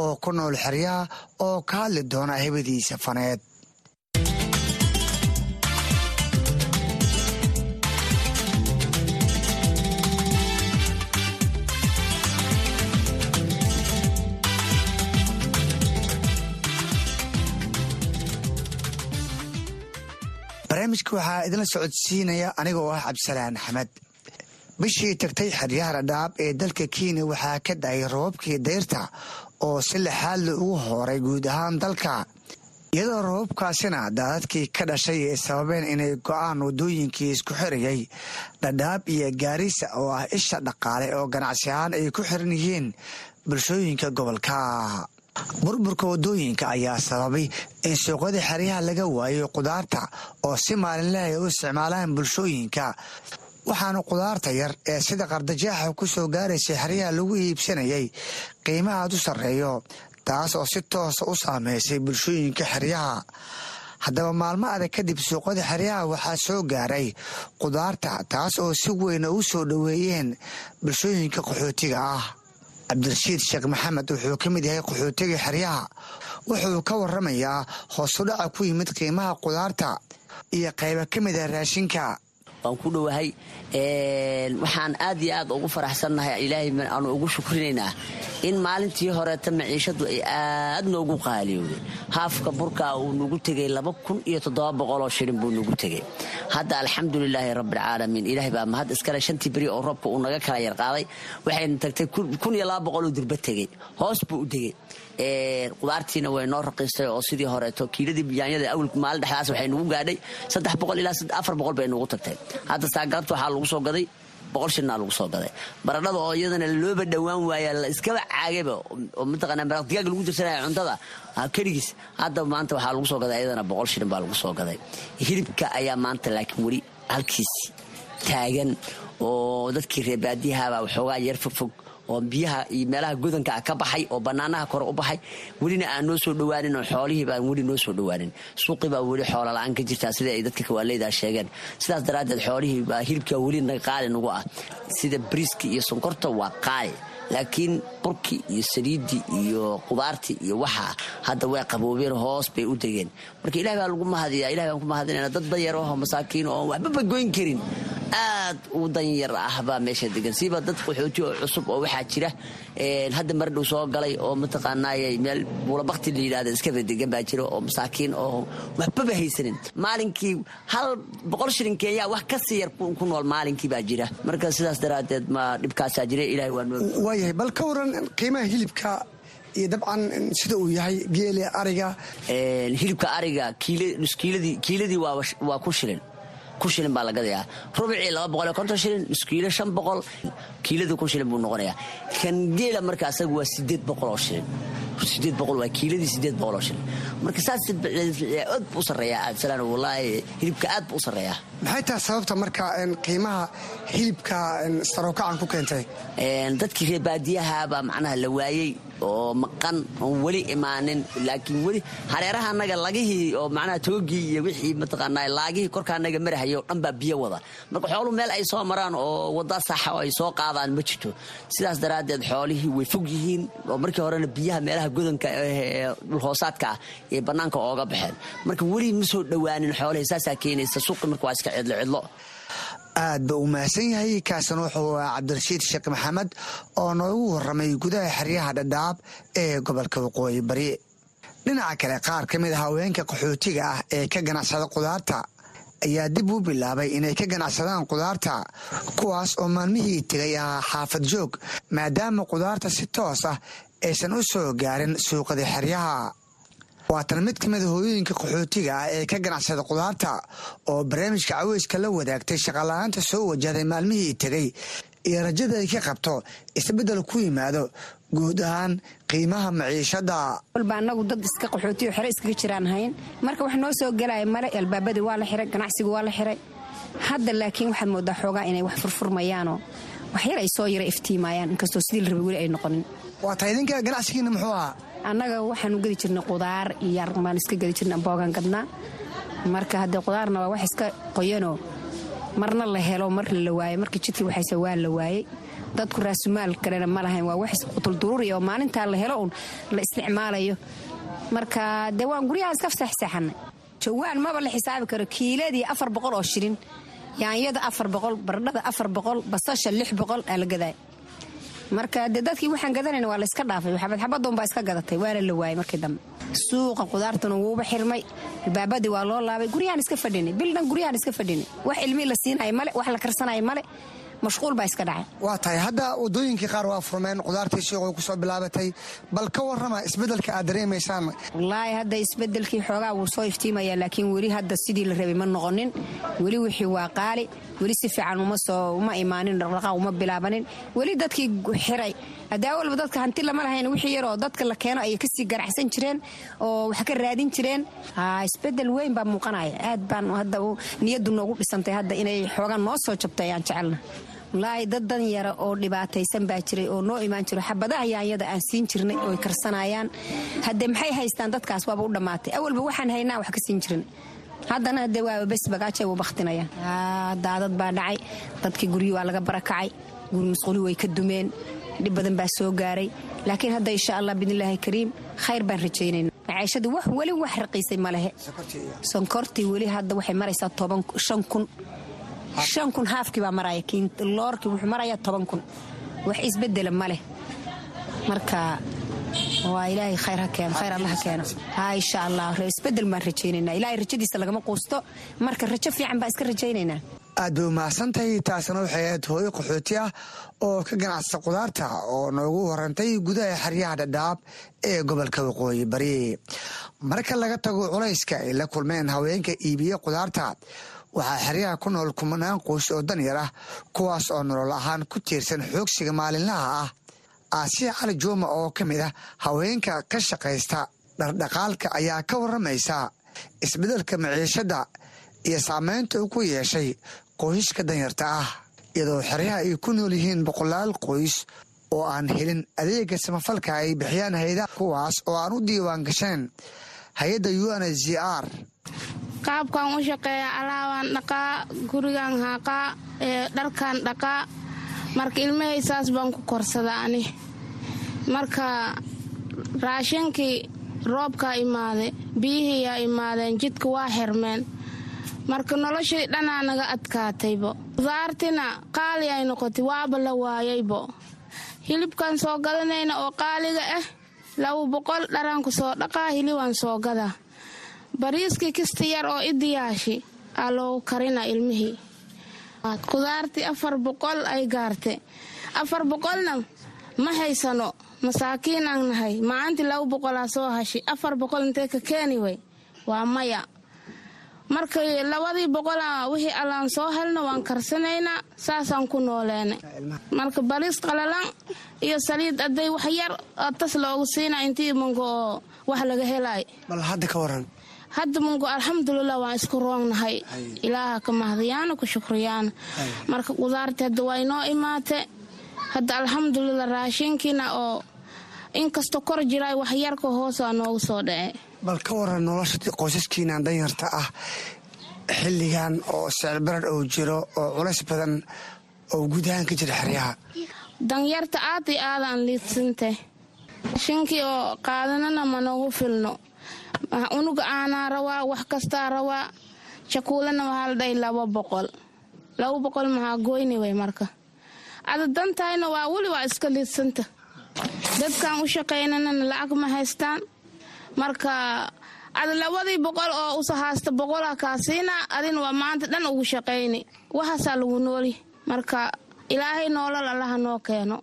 Speaker 16: oo ku nool xeryaha oo ka hadli doona hebadiisa faneed barnaamijka waxaa idinla socodsiinaya anigoo ah cabdisalaan axmed. Bishii tagtay xeryaha dhadhaab ee dalka kenya waxaa ka da'ay roobabkii dayrta oo si lixaadla ugu hooray guud ahaan dalka. Iyadoo roobabkaasina daadadkii ka dhashay ay sababeen inay go'aan waddooyinkii isku xirayay dhadhaab iyo gaarisa oo ah isha dhaqaale oo ganacsi ahaan ay ku xiran yihiin bulshooyinka gobolka burburka waddooyinka ayaa sababay in suuqyada xeryaha laga waayo qudaarta oo si maalinle ay u isticmaalaan bulshooyinka. Waxaana qudaarta yar ee sida qardajaaxa ku soo gaaraysay xeryaha lagu iibsanayay qiimahaad u sarreeyo taas oo si toosa u saameysay bulshooyinka xeryaha. Haddaba maalmo adag kadib suuqyada xeryaha waxaa soo gaaray qudaarta taas oo si weyna u soo dhoweeyeen bulshooyinka qaxootiga ah cabdirashiid sheekh maxamed wuxuu ka mid yahay qaxootiga xeryaha. Wuxuu ka waramayaa hoosudhaca ku yimid qiimaha qudaarta iyo qayba ka mid ah raashinka.
Speaker 17: Waan ku dhowahay waxaan aad iyo aad ugu faraxsannahay ilaahay aanu ugu shukrinaynaa. In maalintii horeeta maciishadu ay aad noogu qaaliyowday haafka burkaa uu nagu tegay laba kun iyo toddoba boqoloo shilin buu nagu tegay. Hadda alxamdulilaahi rabbilcaalamiin ilaahay baa mahad iskale shantii beri oo roobka uu naga kala yarqaaday waxayna tagtay boqoloo durba tegey hoos buu u degay qudaartiina way noo raqiistay oo sidii horeeto kiiladii yaanyada awal maalin dhexdaas waxay nagu gaadhay ilaa bay nagu tagtay. Hadda saagalabta waxaa lagu soo gaday boqol shilnaa lagu soo gaday. Baradhada oo iyadana looba dhowaan waaya la iskaba caagayba oo mataqaanaa maraq digaaga lagu dirsanaya cuntada keligiis. Hadda maanta waxaa lagu soo gaday iyadana boqol shilin baa lagu soo gaday. Hilibka ayaa maanta laakiin weli halkiisi taagan oo dadkii reebaadiyahabaa waxoogaa yar fogfog oo biyaha iyo meelaha godanka ka baxay oo banaanaha kore u baxay. Welina aan noo soo dhowaanin oo xoolihii baan weli noo soo dhowaanin. Suuqii baa weli xoola la'aan ka jirtaa sida ay dadka kawaaleydaa sheegeen. Sidaas daraaddeed xoolihii baa hilibka weli qaali nagu ah. Sida briiski iyo sonkorta waa qaali laakiin burkii iyo saliiddii iyo qudaartii iyo waxaa hadda way qaboobeen hoos bay u degeen. Marka ilahi baa lagu mahadiyaa ilahi baan ku mahadinayna dad danyar oo masaakiin oo waxbaba goyn karin aad u danyar ah baa meesha degan. Siiba dad qaxooti oo cusub oo waxaa jira hadda mardhow soo galay oo mataqaanaaye meel buulabakti la yidhahda iskaba degan baa jira oo masaakiin oo waxbaba haysanin. Maalinkii hal boqol shilin kenya wax ka sii yar ku nool maalinkii baa jira. Marka sidaas daraaddeed ma dhibkaasaa jira ilahi waa noo
Speaker 16: waayahay bal ka waran qiimaha hilibka iyo dabcan sida uu yahay geele ariga.
Speaker 17: Hilibka ariga kiiladii waa ku shilin ku shilin baa la gadayaa. Rubicii laba boqol iyo konton shilin iskiilo shan boqol kiiladii kun shilin buu noqonayaa. Kan geela marka asaga waa sideed boqol oo shilin. Sideed boqol waa kiiladii sideed boqol oo shilin. Marka saas aad buu u sarreeyaa absalaan wallaahi hilibka aad buu u sarreeyaa.
Speaker 16: Maxay tahay sababta marka qiimaha hilibka sarowkacan ku keentay?
Speaker 17: Dadkii reer baadiyaha baa macnaha la waayey oo maqan oon weli imaanin laakiin weli hareeraha anaga lagihii oo macnaha toogii iyo wixii mataqaanaa laagihii korka anaga marahayay oo dhan baa biyo wada. Marka xooluhu meel ay soo maraan oo wadda saxa oo ay soo qaadaan ma jirto. Sidaas daraaddeed xoolihii way fog yihiin oo markii horena biyaha meelaha godanka ee dhulhoosaadka ah ee bannaanka ooga baxeen. Marka weli ma soo dhowaanin xoolihii saasaa keenaysa suuqi marka waa iska cidlo cidlo
Speaker 16: aad ba u mahadsan yahay. Kaasina wuxuu ah cabdirashiid sheekh maxamed oo noogu warramay gudaha xeryaha dhadhaab ee gobolka waqooyi bari. Dhinaca kale qaar ka mid a haweenka qaxootiga ah ee ka ganacsada qudaarta ayaa dib u bilaabay inay ka ganacsadaan qudaarta kuwaas oo maalmihii tegay ahaa xaafad joog maadaama qudaarta si toos ah aysan u soo gaarin suuqada xeryaha waatan mid ka mida hooyooyinka qaxootiga ah ee ka ganacsada qudaarta oo barnaamijka caweyska la wadaagtay shaqala-aanta soo wajahday maalmihii tegay iyo rajada ay ka qabto isbeddel ku yimaado guud ahaan qiimaha maciishada.
Speaker 18: Walba annagu dad iska qaxootiyo xere iskaga jiraan hayn. Marka wax noo soo gelaya male albaabadii waa la xiray ganacsigu waa la xiray. Hadda laakiin waxaad moodaa xoogaa inay wax furfurmayaanoo wax yar ay soo yara iftiimayaan inkastoo sidii la rabay weli ay noqonin.
Speaker 16: Waa tahay idinka ganacsigiina muxuu ahaa
Speaker 18: annaga waxaanu gedi jirnay qudaar iyo baan iska gedi jirna boogan gadnaa. Marka haddee qudaarna waa wax iska qoyanoo marna la helo mar la waayo markii jidkii waxayse waa la waayey dadku raasumaal kalena ma lahayn waa wax qutulduruuriya oo maalintaa la helo uun la isticmaalayo. Marka dee waan guryaha iska saxsaxanay jawaan maba la xisaabi karo kiiladii afar boqol oo shilin. Yaanyada afar boqol bardhada afar boqol basasha lix boqol aa la gadaay marka dee dadkii waxaan gadanayna waa la iska dhaafay. Xabad xabaduunbaa iska gadatay. Waana la waayay markii dambe. Suuqa qudaartuna wuuba xirmay. Albaabadii waa loo laabay. Guryahaan iska fadhinay bildhan guryahaan iska fadhinay wax ilmii la siinaya male wax la karsanaya male mashquul baa iska dhacay
Speaker 16: waa tahay hadda wadooyinkii qaar waa furmeen qudaartii suuqa ku soo bilaabatay bal ka warrama isbeddelka aad dareemaysaan
Speaker 18: wallaahi hadda isbeddelkii xoogaa wuu soo iftiimayaa laakiin weli hadda sidii la rabay ma noqonin. Weli wixii waa qaali weli si fiican uma soo uma imaanin dhaqdhaqaaq uma bilaabanin. Weli dadkii xiray. Hadaa walba dadka hanti lama lahayn wixii yaroo dadka la keeno ayay ka sii ganacsan jireen oo wax ka raadin jireen. Isbedel weyn baa muuqanaya. Aad baan hadda niyadu noogu dhisantay hadda inay xoogaan noo soo jabtay ayaan jecelna wallaahi dad dan yara oo dhibaataysan baa jiray oo noo imaan jiro xabadaha yaanyada aan siin jirnay ooy karsanayaan. Haddee maxay haystaan dadkaas? Waaba u dhammaatay. Awalba waxaan haynaa wax ka siin jirin. Haddana hadee waaba bes bagaajay u bakhtinayaan. Daadad baa dhacay. Dadkii guryi waa laga barakacay. Guri masquuli way ka dumeen. Dhib badan baa soo gaaray. Laakiin hadda insha allah biidnillaahi kariim khayr baan rajaynayna maciishadu wax weli wax raqiisay ma lehe. Sonkortii weli hadda waxay maraysaa toban shan kun shan kun haafkii baa maraya loorkii wuxuu marayaa toban kun. Wax isbedela ma leh. Marka waa ilaahay khayr ha keeno khayr alla ha keeno. Ha insha allah isbeddel baan rajaynaynaa. Ilaahay rajadiisa lagama quusto. Marka rajo fiican baan iska rajaynaynaa.
Speaker 16: Aad bay umahadsantahay taasina waxay ahayd hooyo qaxooti ah oo ka ganacsata qudaarta oo noogu warantay gudaha xeryaha dhadhaab ee gobolka waqooyi bari. Marka laga tago culayska ay la kulmeen haweenka iibiye qudaarta waxaa xeryaha ku nool kumanaan qoys oo danyar ah kuwaas oo nolol ahaan ku tiirsan xoogsiga maalinlaha ah. Aasiya cali juuma oo ka mid ah haweenka ka shaqaysta dhardhaqaalka ayaa ka warramaysa isbeddelka maciishadda iyo saameynta uu ku yeeshay qoysaska danyarta ah iyadoo xeryaha ay ku nool yihiin boqolaal qoys oo aan helin adeega samafalka ay bixiyaan hay'adaha kuwaas oo aan u diiwaan gasheen hay'adda u n z r
Speaker 19: qaabkan u shaqeeya alaabaan dhaqaa gurigan haaqaa dharkan dhaqaa. Marka ilmahay saas baan ku korsada ani. Marka raashinkii roobkaa imaade biyihiiyaa imaadeen jidka waa xirmeen marka noloshii dhanaa naga adkaataybo qudaartina qaali ay noqotay waaba la waayaybo hilibkan soo gadanayna oo qaaliga ah laba boqol dharaanku soo dhaqaa hilibaan soo gadaa bariiskii kista yar oo idiyaashi aa loogu karina ilmihii. Qudaartii afar boqol ay gaarte. Afar boqolna ma haysano. Masaakiinaan nahay. Maalintii laba boqolaa soo hashi. Afar boqol intee ka keeni way? Waa maya. Marka labadii boqola wixii allaan soo helna waan karsanaynaa saasaan ku nooleenay. Marka bariis qalalan iyo saliid aday wax yar tas loogu siina intii mungo oo wax laga helay.
Speaker 16: Bal hadda ka waran
Speaker 19: hadda mungo alxamdulilah waan isku roognahay ilaaha ka mahdiyaana ku shukriyaana marka qudaarta hadda waa inoo imaate. Hadda alxamdulilah raashinkiina oo inkastoo kor jiray wax yarka hoosaa noogu soo dhace
Speaker 16: bal ka waran nolosha qoysaskiinan danyarta ah xilligan oo sicilbarar uu jiro oo culays badan oo guud ahaan ka jira xeryaha.
Speaker 19: Danyarta aad iyo aadaan liidsantay raashinkii oo qaadanana ma noogu filno unuga aanaa rawaa wax kastaa rawaa jakuulana waxaa la dhahay laba boqol. Laba boqol maxaa goyni way marka. Ada dantayna waa weli waa iska liidsanta. Dadkan u shaqaynanana lacag ma haystaan. Marka ada labadii boqol oo usa haasta boqola kaasiina adina waa maanta dhan ugu shaqayni. Waxaasaa lagu nooli. Marka ilaahay noolal allaha noo keeno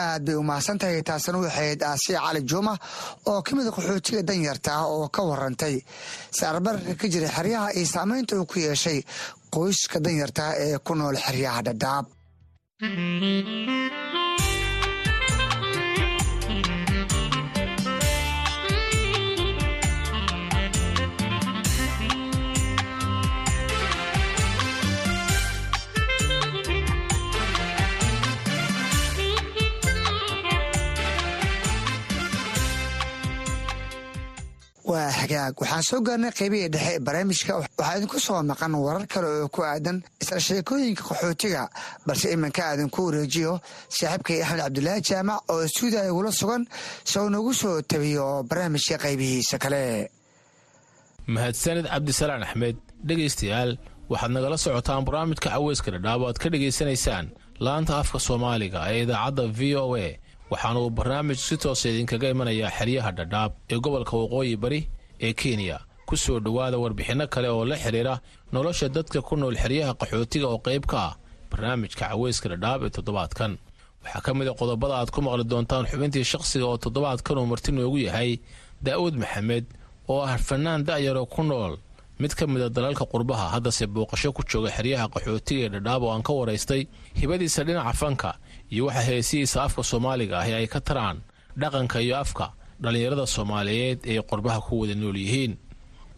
Speaker 16: aad bay u mahadsan tahay taasina waxayd aasiya cali juuma oo ka mida qaxootiga danyarta ah oo ka warantay. Saarbararka ka jira xeryaha iyo saamaynta uu ku yeeshay qoyska danyarta ee ku nool xeryaha dhadhaab waa xagaag waxaan soo gaarnay qaybihii dhexe ee barnaamijka. Waxaa idinku soo maqan warar kale oo ku aadan isla sheekooyinka qaxootiga balse iminka aadinku wareejiyo saaxiibkay axmed cabdulaahi jaamac oo istuudiya igula sugan si uu nagu soo tabiyo barnaamijka qaybihiisa kale.
Speaker 20: Mahadsanid cabdisalaan axmed dhegaystayaal waxaad nagala socotaan barnaamijka caweyska dhadhaab o aad ka dhegaysanaysaan laanta afka soomaaliga ee idaacadda v o a waxaana uu barnaamij si toosa idinkaga imanayaa xeryaha dhadhaab ee gobolka waqooyi bari ee kenya ku soo dhowaada warbixinno kale oo la xidhiira nolosha dadka ku nool xeryaha qaxootiga oo qayb ka ah barnaamijka caweyska dhadhaab ee toddobaadkan. Waxaa ka mid a qodobada aad ku maqli doontaan xubintii shakhsiga oo toddobaadkan uu marti noogu yahay daa'uud maxamed oo ah fanaan da'yaroo ku nool. Mid ka mida dalalka qurbaha haddase booqasho ku jooga xeryaha qaxootiga ee dhadhaab oo aan ka waraystay hibadiisa dhinaca fanka iyo waxa heesihiisa afka soomaaliga ahi ay ka taraan dhaqanka iyo afka dhallinyarada soomaaliyeed ee qurbaha ku wada nool yihiin.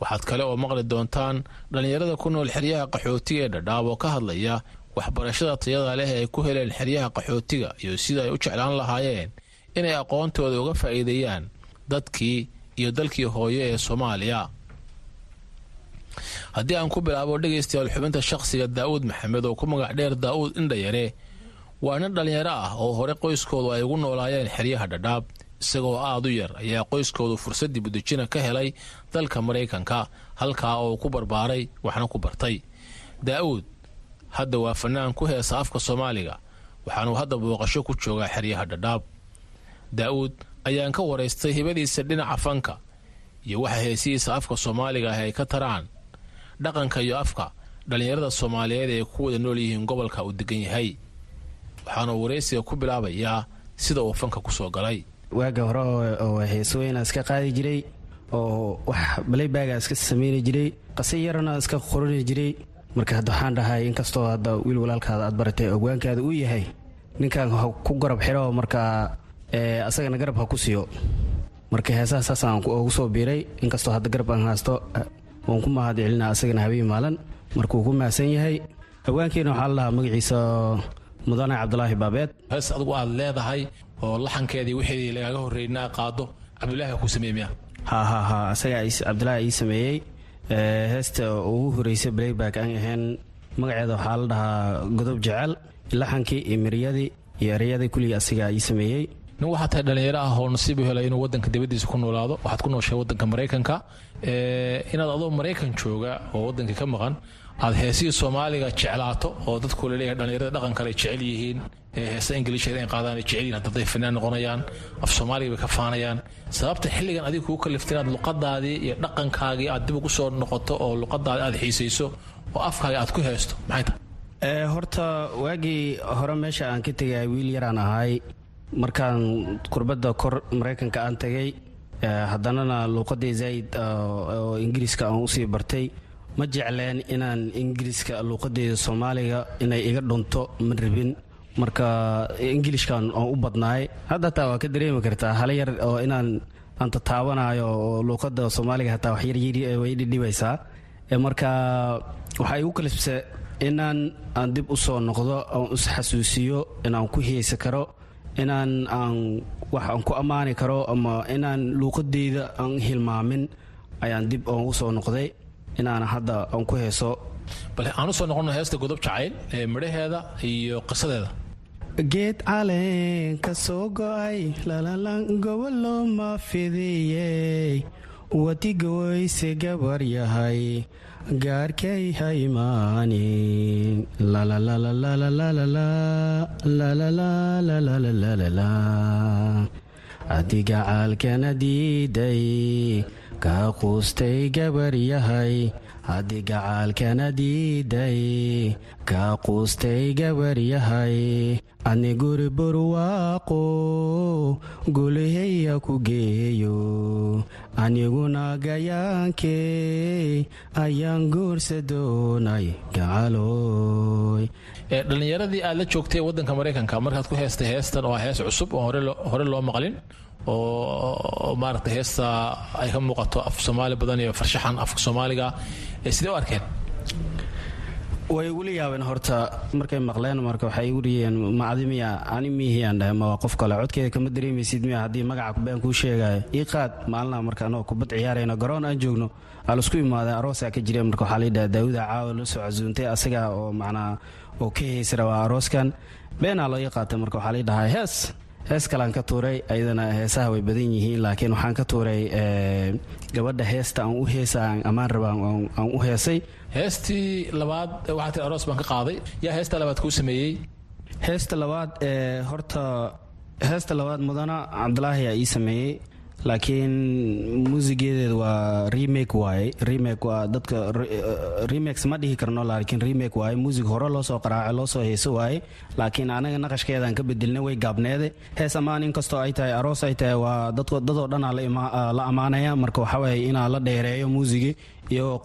Speaker 20: Waxaad kale oo maqli doontaan dhallinyarada ku nool xeryaha qaxootiga ee dhadhaab oo ka hadlaya waxbarashada tayada leh ay ku heleen xeryaha qaxootiga iyo sida ay u jeclaan lahaayeen inay aqoontooda uga faa'iideeyaan dadkii iyo dalkii hooyo ee soomaaliya. Haddii aan ku bilaabo dhegaystayaal xubinta shakhsiga daa'uud maxamed oo ku magac dheer daa'uud indhayare waa nin dhallinyaro ah oo hore qoyskoodu ay ugu noolaayeen xeryaha dhadhaab isagoo aad u yar ayaa qoyskoodu fursad dibudejina ka helay dalka maraykanka halkaa oo ku barbaaray waxna ku bartay. Daa'uud hadda waa fanaan ku heesa afka soomaaliga waxaanuu hadda booqasho ku joogaa xeryaha dhadhaab. Daa'uud ayaan ka waraystay hibadiisa dhinaca fanka iyo waxa heesihiisa afka soomaaliga ah ay ka taraan. Dhaqanka iyo afka dhallinyarada soomaaliyeed ee ku wada nool yihiin gobolka uu degan yahay waxaana uu waraysiga ku bilaabayaa sida uu fanka ku soo galay.
Speaker 21: Waaga hore oo heesooyina iska qaadi jiray oo wax balaybaga iska sameyni jiray qase yarana iska qorani jiray. Marka hadda waxaan dhahay inkastoo hadda wiil walaalkaada aad baratay ogwaankaada uu yahay ninkan ku garab xiro markaa asagana garab ha ku siiyo marka heesaha saasaan ugu soo biiray inkastoo hadda garab aan haysto waan ku mahad celina asagana habeen maalin markuu ku mahadsan yahay haweenkiina waxaa la dhahaa magaciisa mudane cabdulaahi baabeed.
Speaker 20: Hees adugu aad leedahay oo laxankeedii wixii lagaaga horreeyna qaado cabdulaahi kuu sameeyey miya
Speaker 21: ha ha ha asaga cabdulaahi ii sameeyey. Heesta ugu horreysay balayback aan ahayn magaceeda waxaa la dhahaa godob jecel laxankii iyo miryadii iyo ereyadii kuligii asigaa ii sameeyey.
Speaker 20: Nin waxaa tahay dhallinyaro ah oo nasiib u helay inuu wadanka dibadiisa ku noolaado waxaad ku nooshay wadanka maraykanka. Inaad adoo maraykan jooga oo wadankii ka maqan aad heesihii soomaaliga jeclaato oo dadku la leeyahay dhallinyarada dhaqan kale jecel yihiin heesa ingiliisha inay qaadaan ay jecel yihiin hadday fanaan noqonayaan af soomaaliga bay ka faanayaan. Sababta xilligan adiga kuu kaliftay inaad luqadaadii iyo dhaqankaagii aad dib ugu soo noqoto oo luqadaadii aad xiisayso oo afkaaga aad ku heesto maxay tahay?
Speaker 21: Horta waagii hore meesha aan ka tegay wiil yaraan ahay. Markaan kurbadda kor maraykanka aan tagay haddanana luuqadii zaa'id oo ingiriiska aan u sii bartay ma jecleen inaan ingiriiska luuqadeeda soomaaliga inay iga dhunto ma rabin marka ingilishkan aan u badnaay. Hadda hataa waa ka dareemi kartaa hala yar oo inaan aan tataabanayo oo luuqada soomaaliga hataa wax yaryarway dhidhibaysaa. Marka waxaa igu kalifse inaan aan dib u soo noqdo aan isxasuusiyo inaan ku heesi karo inaan aan wax aan ku ammaani karo ama inaan luuqadeyda aan hilmaamin ayaan dib u soo noqday inaan hadda aan ku heeso
Speaker 20: bale aan u soo noqono heesta godob jacayl ee midhaheeda iyo qisadeeda
Speaker 21: geed caleen ka soo go'ay lalalan gobolo ma fidiyey wadiga weyse gabar yahay gaarkay haymaanin adiga caalkana diiday kaa quustay gabar yahay adiga caalkana diiday. Kaa quustay gabar yahay ani guri burwaaqo gulihaya ku geeyo. Aniguna gayaankee ayaan guursa doonay gacaloy
Speaker 20: dhallinyaradii aad la joogtay waddanka maraykanka markaad ku heestay heestan oo hees cusub oo hore loo maqlin oo maaragtay heesta ay ka muuqato af soomaali badan iyo farshaxan afka soomaaliga sidee u arkeen?
Speaker 21: Way igula yaabeen horta markay maqleen marka waxay igu riyeen macdi miya ani miihiyaan dhahay ma waa qof kale codkeeda kama dareemaysid miya haddii magaca been kuu sheegaya ii qaad maalinaha marka anagoo kubad ciyaarayno garoon aan joogno aa la isku imaadeen aroosaa ka jireen marka waxaa layidhaha daawuda caawa la soo casuuntay asaga oo macnaa oo ka heesi rabaa arooskan beenaa loo ii qaatay marka waxaa laydhahaa hees hees kalean ka tuuray ayadana heesaha way badan yihiin laakiin waxaan ka tuuray gabadha heesta aan u heesa aan ammaan raba aan u heesay.
Speaker 20: Heestii labaad waxaa tii aroos baan ka qaaday. Yaa heesta labaad kuu sameeyey?
Speaker 21: Heesta labaad ee horta heesta labaad mudana cabdulaahi aa ii sameeyey laakiin muusigeedeed waa remake waaye remake waa dadka remakes ma dhihi karno laakiin remake waaye muusig hore loo soo qaraaco loo soo heeso waaye laakiin anaga naqashkeedaan ka bedelna way gaabneede. Hees ammaan inkastoo ay tahay aroos ay tahay waa dadoo dhanaa la ammaanaya marka waxaa waaye inaa la dheereeyo muusigii iyo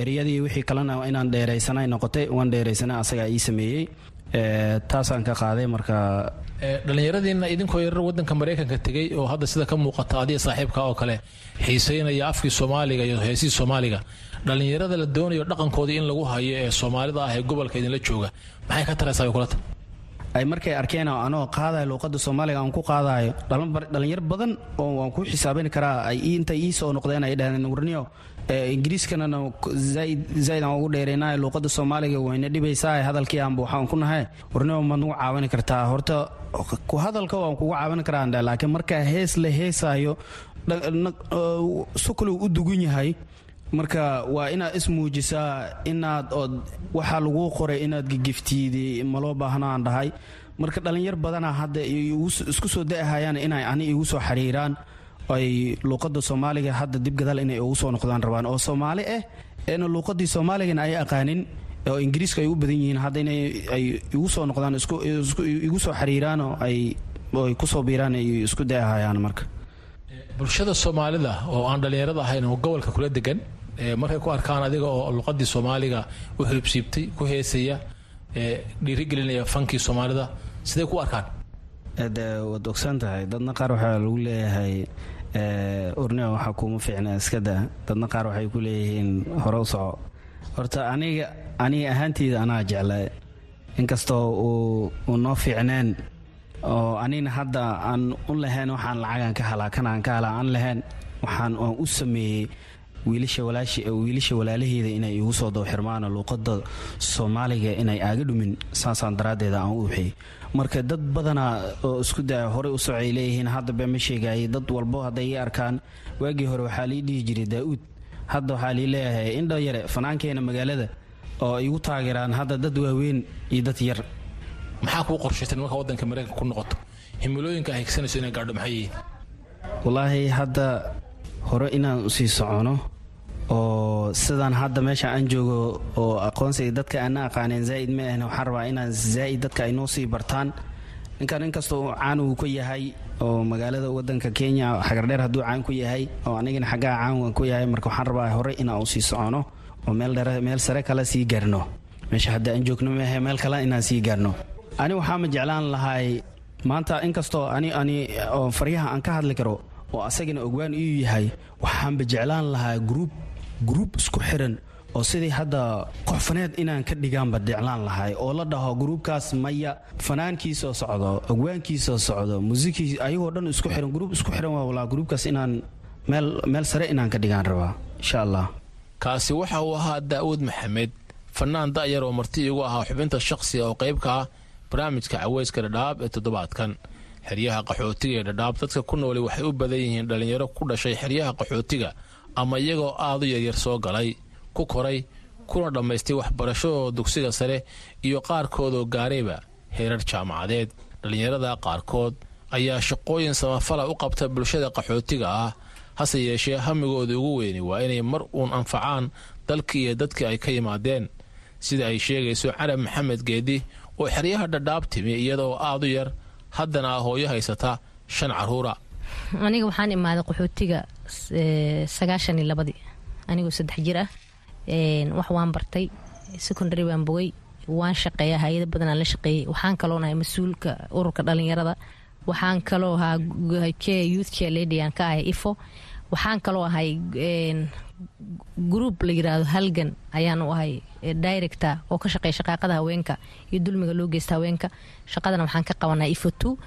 Speaker 21: ereyadii wixii kalena inaan dheeraysanay noqotay waan dheeraysana asagaa ii sameeyey taasaan ka qaaday marka
Speaker 20: dhallinyaradiina idinkoo yarar wadanka maraykanka tegey oo hadda sida ka muuqata adiga saaxiibka oo kale xiiseynaya afkii soomaaliga iyo heesihii soomaaliga. Dhallinyarada la doonayo dhaqankoodii in lagu hayo ee soomaalida ah ee gobolka idinla jooga. Maxay ka taraysaa kulata
Speaker 21: ay markay arkeen oo anoo qaadayo luuqada soomaaliga aan ku qaadayo dhalinyar badan oo waan ku xisaabin karaa ay intay ii soo noqdeen ay dhaheen warniyo ingiriiskanana zaaid aan ugu dheeraynayo luuqada soomaaliga wayna dhibaysaa hadalkii aanba waxaan ku nahay warniyo maad nagu caawini kartaa horta hadalka waan kugu caawin karaa laakiin markaa hees la heesayo sukaluu u dugun yahay marka waa inaad ismuujisaa inaad ood waxaa laguu qoray inaad gegeftiidi maloo baahno aan dhahay marka dhallinyar badana hadda isku soo da'ahayaan inay ani igu soo xiriiraan ay luuqada soomaaliga hadda dib gadaal inay ugu soo noqdaan rabaan. Oo soomaali ah eena luuqadii soomaaligana ay aqaanin oo ingiriiska ay u badan yihiin hadda inay ay igu soo noqdaan igu soo xiriiraan oo ay ku soo biiraan ay isku da'ahayaan marka.
Speaker 20: Bulshada soomaalida oo aan dhallinyarada ahayn oo gobolka kula degan markay ku arkaan adiga oo luqadii soomaaliga u xilibsiibtay ku heesaya dhiirigelinaya fankii soomaalida sidee ku arkaan?
Speaker 21: De waad ogsan tahay dadna qaar waxaa lagu leeyahay urnia waxaa kuuma fiicna iskada. Dadna qaar waxay ku leeyihiin hore u soco. Horta aniga aniga ahaanteyda anaa jecla inkastoo uu noo fiicneen oo anigna hadda aan u lahayn waxaan lacagaan ka halaa kanaan ka halaa aan lahayn waxaan aan u sameeyey wiilasha walaalaheeda inay igu soo dowxirmaan luuqada soomaaliga inay aaga dhumin saasaan daraaddeeda aan u uxiyey marka dad badanaa oo isku daya horey u socay leeyihiin hadda bee ma sheegayay dad walbo hadday ii arkaan waagii hore waxaa lii dhihi jiray daa-uud hadda waxaa lii leeyahay indho yare fanaankeena magaalada oo igu taageeraan hadda dad waaweyn iyo dad yar.
Speaker 20: Maxaa kuu qorshaysan marka wadanka maraykanka ku noqoto? Himilooyinka higsanayso inay gaadho maxay? Yihiin
Speaker 21: wallaahi hadda hore inaan u sii socono oo sidaan hadda meesha aan joogo oo aqoonsiga dadka aana aqaaneen zaaid ma ahn waxaan rabaa inaan zaaid dadka ay noo sii bartaan. Ninkan inkastoo caan uu ku yahay oo magaalada wadanka kenya xagardheer hadduu caan ku yahay oo anigana xaggaa caan ku yahay marka waxaan rabaa hore inaan u sii socono oo meel sare kale sii gaarno. Meesha hadda aan joogno maahe meel kale inaan sii gaarno. Ani waxaama jeclaan lahay maanta inkastoo ani faryaha aan ka hadli karo oo asagana ogwaan iyu yahay waxaanba jeclaan lahaa gruub gruub isku xiran oo sidii hadda qoxfaneed inaan ka dhigaanba jeclaan lahay oo la dhaho gruubkaas maya fanaankiisoo socdo ogwaankiisoo socdo muusikii ayagoo dhan isku xiran gruub isku xiran waa walaa gruubkaas inaan meel meel sare inaan ka dhigaan rabaa insha allah
Speaker 20: kaasi waxa uu ahaa daa'uud maxamed fanaan da'yar oo marti igu ahaa xubinta shakhsiga oo qayb ka ah barnaamijka caweyska dhadhaab ee toddobaadkan. Xeryaha qaxootiga ee dhadhaab dadka ku nooli waxay u badan yihiin dhallinyaro ku dhashay xeryaha qaxootiga ama iyagoo aad u yaryar soo galay ku koray kuna dhammaystay waxbarashadooda dugsiga sare iyo qaarkoodoo gaarayba heerar jaamacadeed. Dhallinyarada qaarkood ayaa shaqooyin samafala u qabta bulshada qaxootiga ah hase yeeshee hamigooda ugu weyni waa inay mar uun anfacaan dalkii iyo dadkii ay ka yimaadeen. Sida ay sheegayso carab maxamed geedi oo xeryaha dhadhaab timi iyadaoo aad u yar haddana ah hooyo haysata shan caruura
Speaker 22: aniga waxaan imaaday qaxootiga sagaashan iyo labadii anigoo saddex jir ah. Wax waan bartay secondary baan bogay waan shaqeeya hay'ada badanaan la shaqeeyey waxaan kaloo nahay mas'uulka ururka dhalinyarada waxaan kaloo ahaa youth care lady aan ka ahay ifo waxaan kaloo ahay group la yiraahdo halgan ayaan u ahay director oo ka shaqeeya shaqaaqada haweenka iyo dulmiga loo geysta haweenka. Shaqadana waxaan ka qabanaa ifo two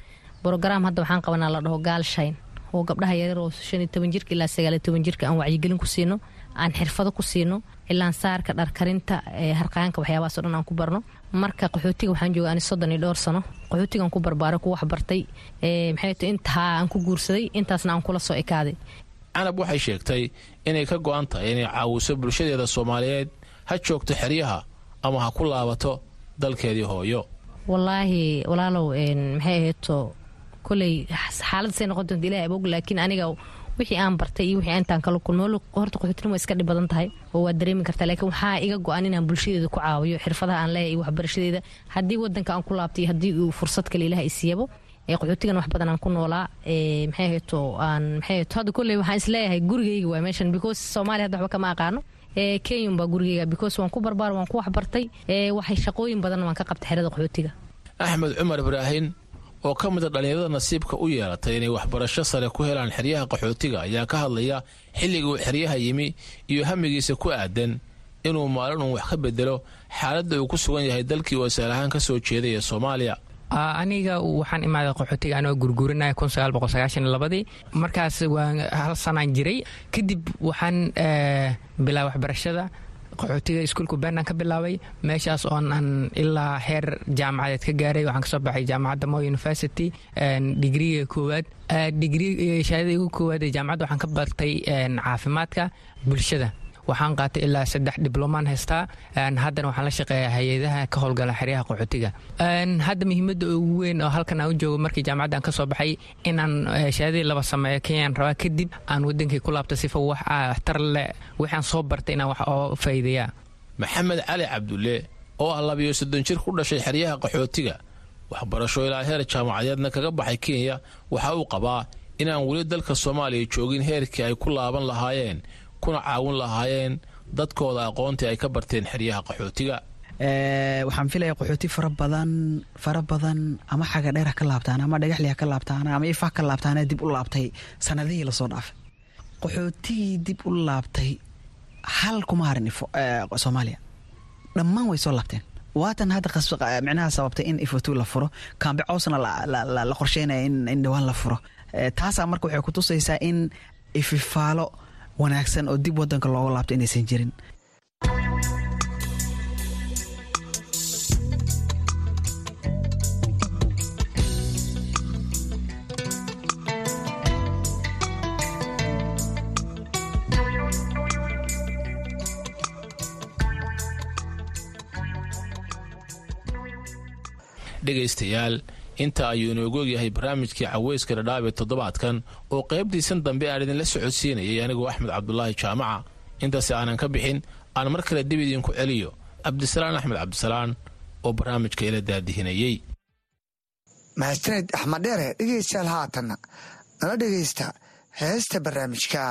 Speaker 22: brogram hadda waxaan qabanaa la dhaho gaalshayn oo gabdhaha yaryar oo shan iyo toban jirka ilaa sagaal iyo toban jirka aan wacyigelin ku siino aan xirfado ku siino ilaan saarka dharkarinta harqaanka waxyaabahaasoo dhan aan ku barno. Marka qaxootiga waxaan jooga ani soddon iyo dhowr sano. Qaxootigaan ku barbaaray ku waxbartay maxay ta intaa aan ku guursaday intaasna aan kula soo ekaaday.
Speaker 20: Canab waxay sheegtay inay ka go'an tahay inay caawiso bulshadeeda soomaaliyeed ha joogto xeryaha ama ha ku laabato dalkeedii hooyo.
Speaker 22: Wallaahi walaalow maxay ahayto koley xaalad say noqon doonta ilahi abog laakiin aniga wixii aan bartay iyo wixii intaan kala kulmo horta qaxootinimo iska dhib badan tahay oo waad dareemi kartaa laakiin waxaa iga go-an inaan bulshadeeda ku caawiyo xirfadaha aan leeyahay iyo waxbarashadeeda. Haddii wadanka aan ku laabtay haddii uu fursad kale ilaah isiiyabo qaxootigan wax badan aan ku noolaa maxay aan maxay hadda kolley waxaan is leeyahay gurigayga waa meeshan because soomaaliya hadda waxba kama aqaano. Kenyan baa gurigayga because waan ku barbaar waan ku waxbartay waxay shaqooyin badan waan ka qabtay xerada qaxootiga
Speaker 20: axmed cumar ibraahin oo ka mida dhallinyarada nasiibka u yeelatay inay waxbarasho sare ku helaan xeryaha qaxootiga ayaa ka hadlaya xilligii uu xeryaha yimi iyo hamigiisa ku aadan inuu maalin uun wax ka bedelo xaaladda uu ku sugan yahay dalkii oo saalahaan ka soo jeeday ee soomaaliya.
Speaker 23: Aniga waxaan imaaday qaxootiga anoo gurguurinaya ladii markaas waa hal sanaan jiray. Kadib waxaan bilaa waxbarashada qaxootiga iskuulka bernaan ka bilaabay. Meeshaas oon aan ilaa heer jaamacadeed ka gaaray waxaan ka soo baxay jaamacadda mo university digriga koowaad. Digri shahaadada igu koowaad ee jaamacadda waxaan ka bartay caafimaadka bulshada waxaan qaatay ilaa saddex diblomaan haystaa haddana waxaan la shaqeeyaa hay'adaha ka howlgala xeryaha qaxootiga hadda muhiimadda ugu weyn oo halkan aan u joogo markii jaamacadda aan ka soo baxay inaan shahaadadii laba sameeyo kenyaan rabaa kadib aan wadankii ku laabta sifa wax tar leh waxaan soo bartay inaan wax oo faa'iideeyaa
Speaker 20: maxamed cali cabdulle oo ah labiyo soddon jir ku dhashay xeryaha qaxootiga waxbarasho ilaa heer jaamacadeedna kaga baxay kenya waxa uu qabaa inaan weli dalka soomaaliya joogin heerkii ay ku laaban lahaayeen kuna caawin lahaayeen dadkooda aqoontii ay ka barteen xeryaha qaxootiga.
Speaker 24: Waxaan filaya qaxooti fara badan fara badan ama xaga dheer ka laabtaan ama dhagaxli ha ka laabtaan ama ifa ka laabtaan dib u laabtay. Sanadihii la soo dhaafay. Qaxootigii dib u laabtay hal kuma harin soomaaliya. Dhammaan way soo laabteen. Waatan hadda micnaha sababtay in ifotu la furo. Kaambe coosna la qorsheynaya in dhawaan la furo. Taasaa marka waxay ku tusaysaa in ififaalo wanaagsan oo dib wadanka looga laabto inaysan jirin.
Speaker 20: Dhegaystayaal inta ayuu inoogu ogyahay barnaamijkii caweyska dhadhaab ee toddobaadkan oo qaybtiisan dambe aan idinla socodsiinayay anigoo axmed cabdulaahi jaamaca. Intaasi aanan ka bixin aan mar kale dib idinku celiyo. Cabdisalaan axmed cabdisalaan oo barnaamijka ila daadihinayey
Speaker 25: mahadsaned axmed dhegeystayaal haatanna nala dhegeysta heesta barnaamijka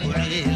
Speaker 25: Por ahí.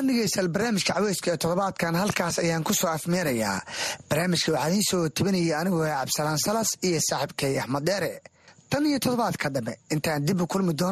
Speaker 16: Guud ahaan dhegeystayaal barnaamijka caweyska ee toddobaadkan halkaas ayaan ku soo afmeerayaa. Barnaamijka waxaa idiin soo tabinaya anigoo ah cabdisalaan salas iyo saaxiibkay axmed dheere tan iyo toddobaadka dambe intaan dib u kulmi doon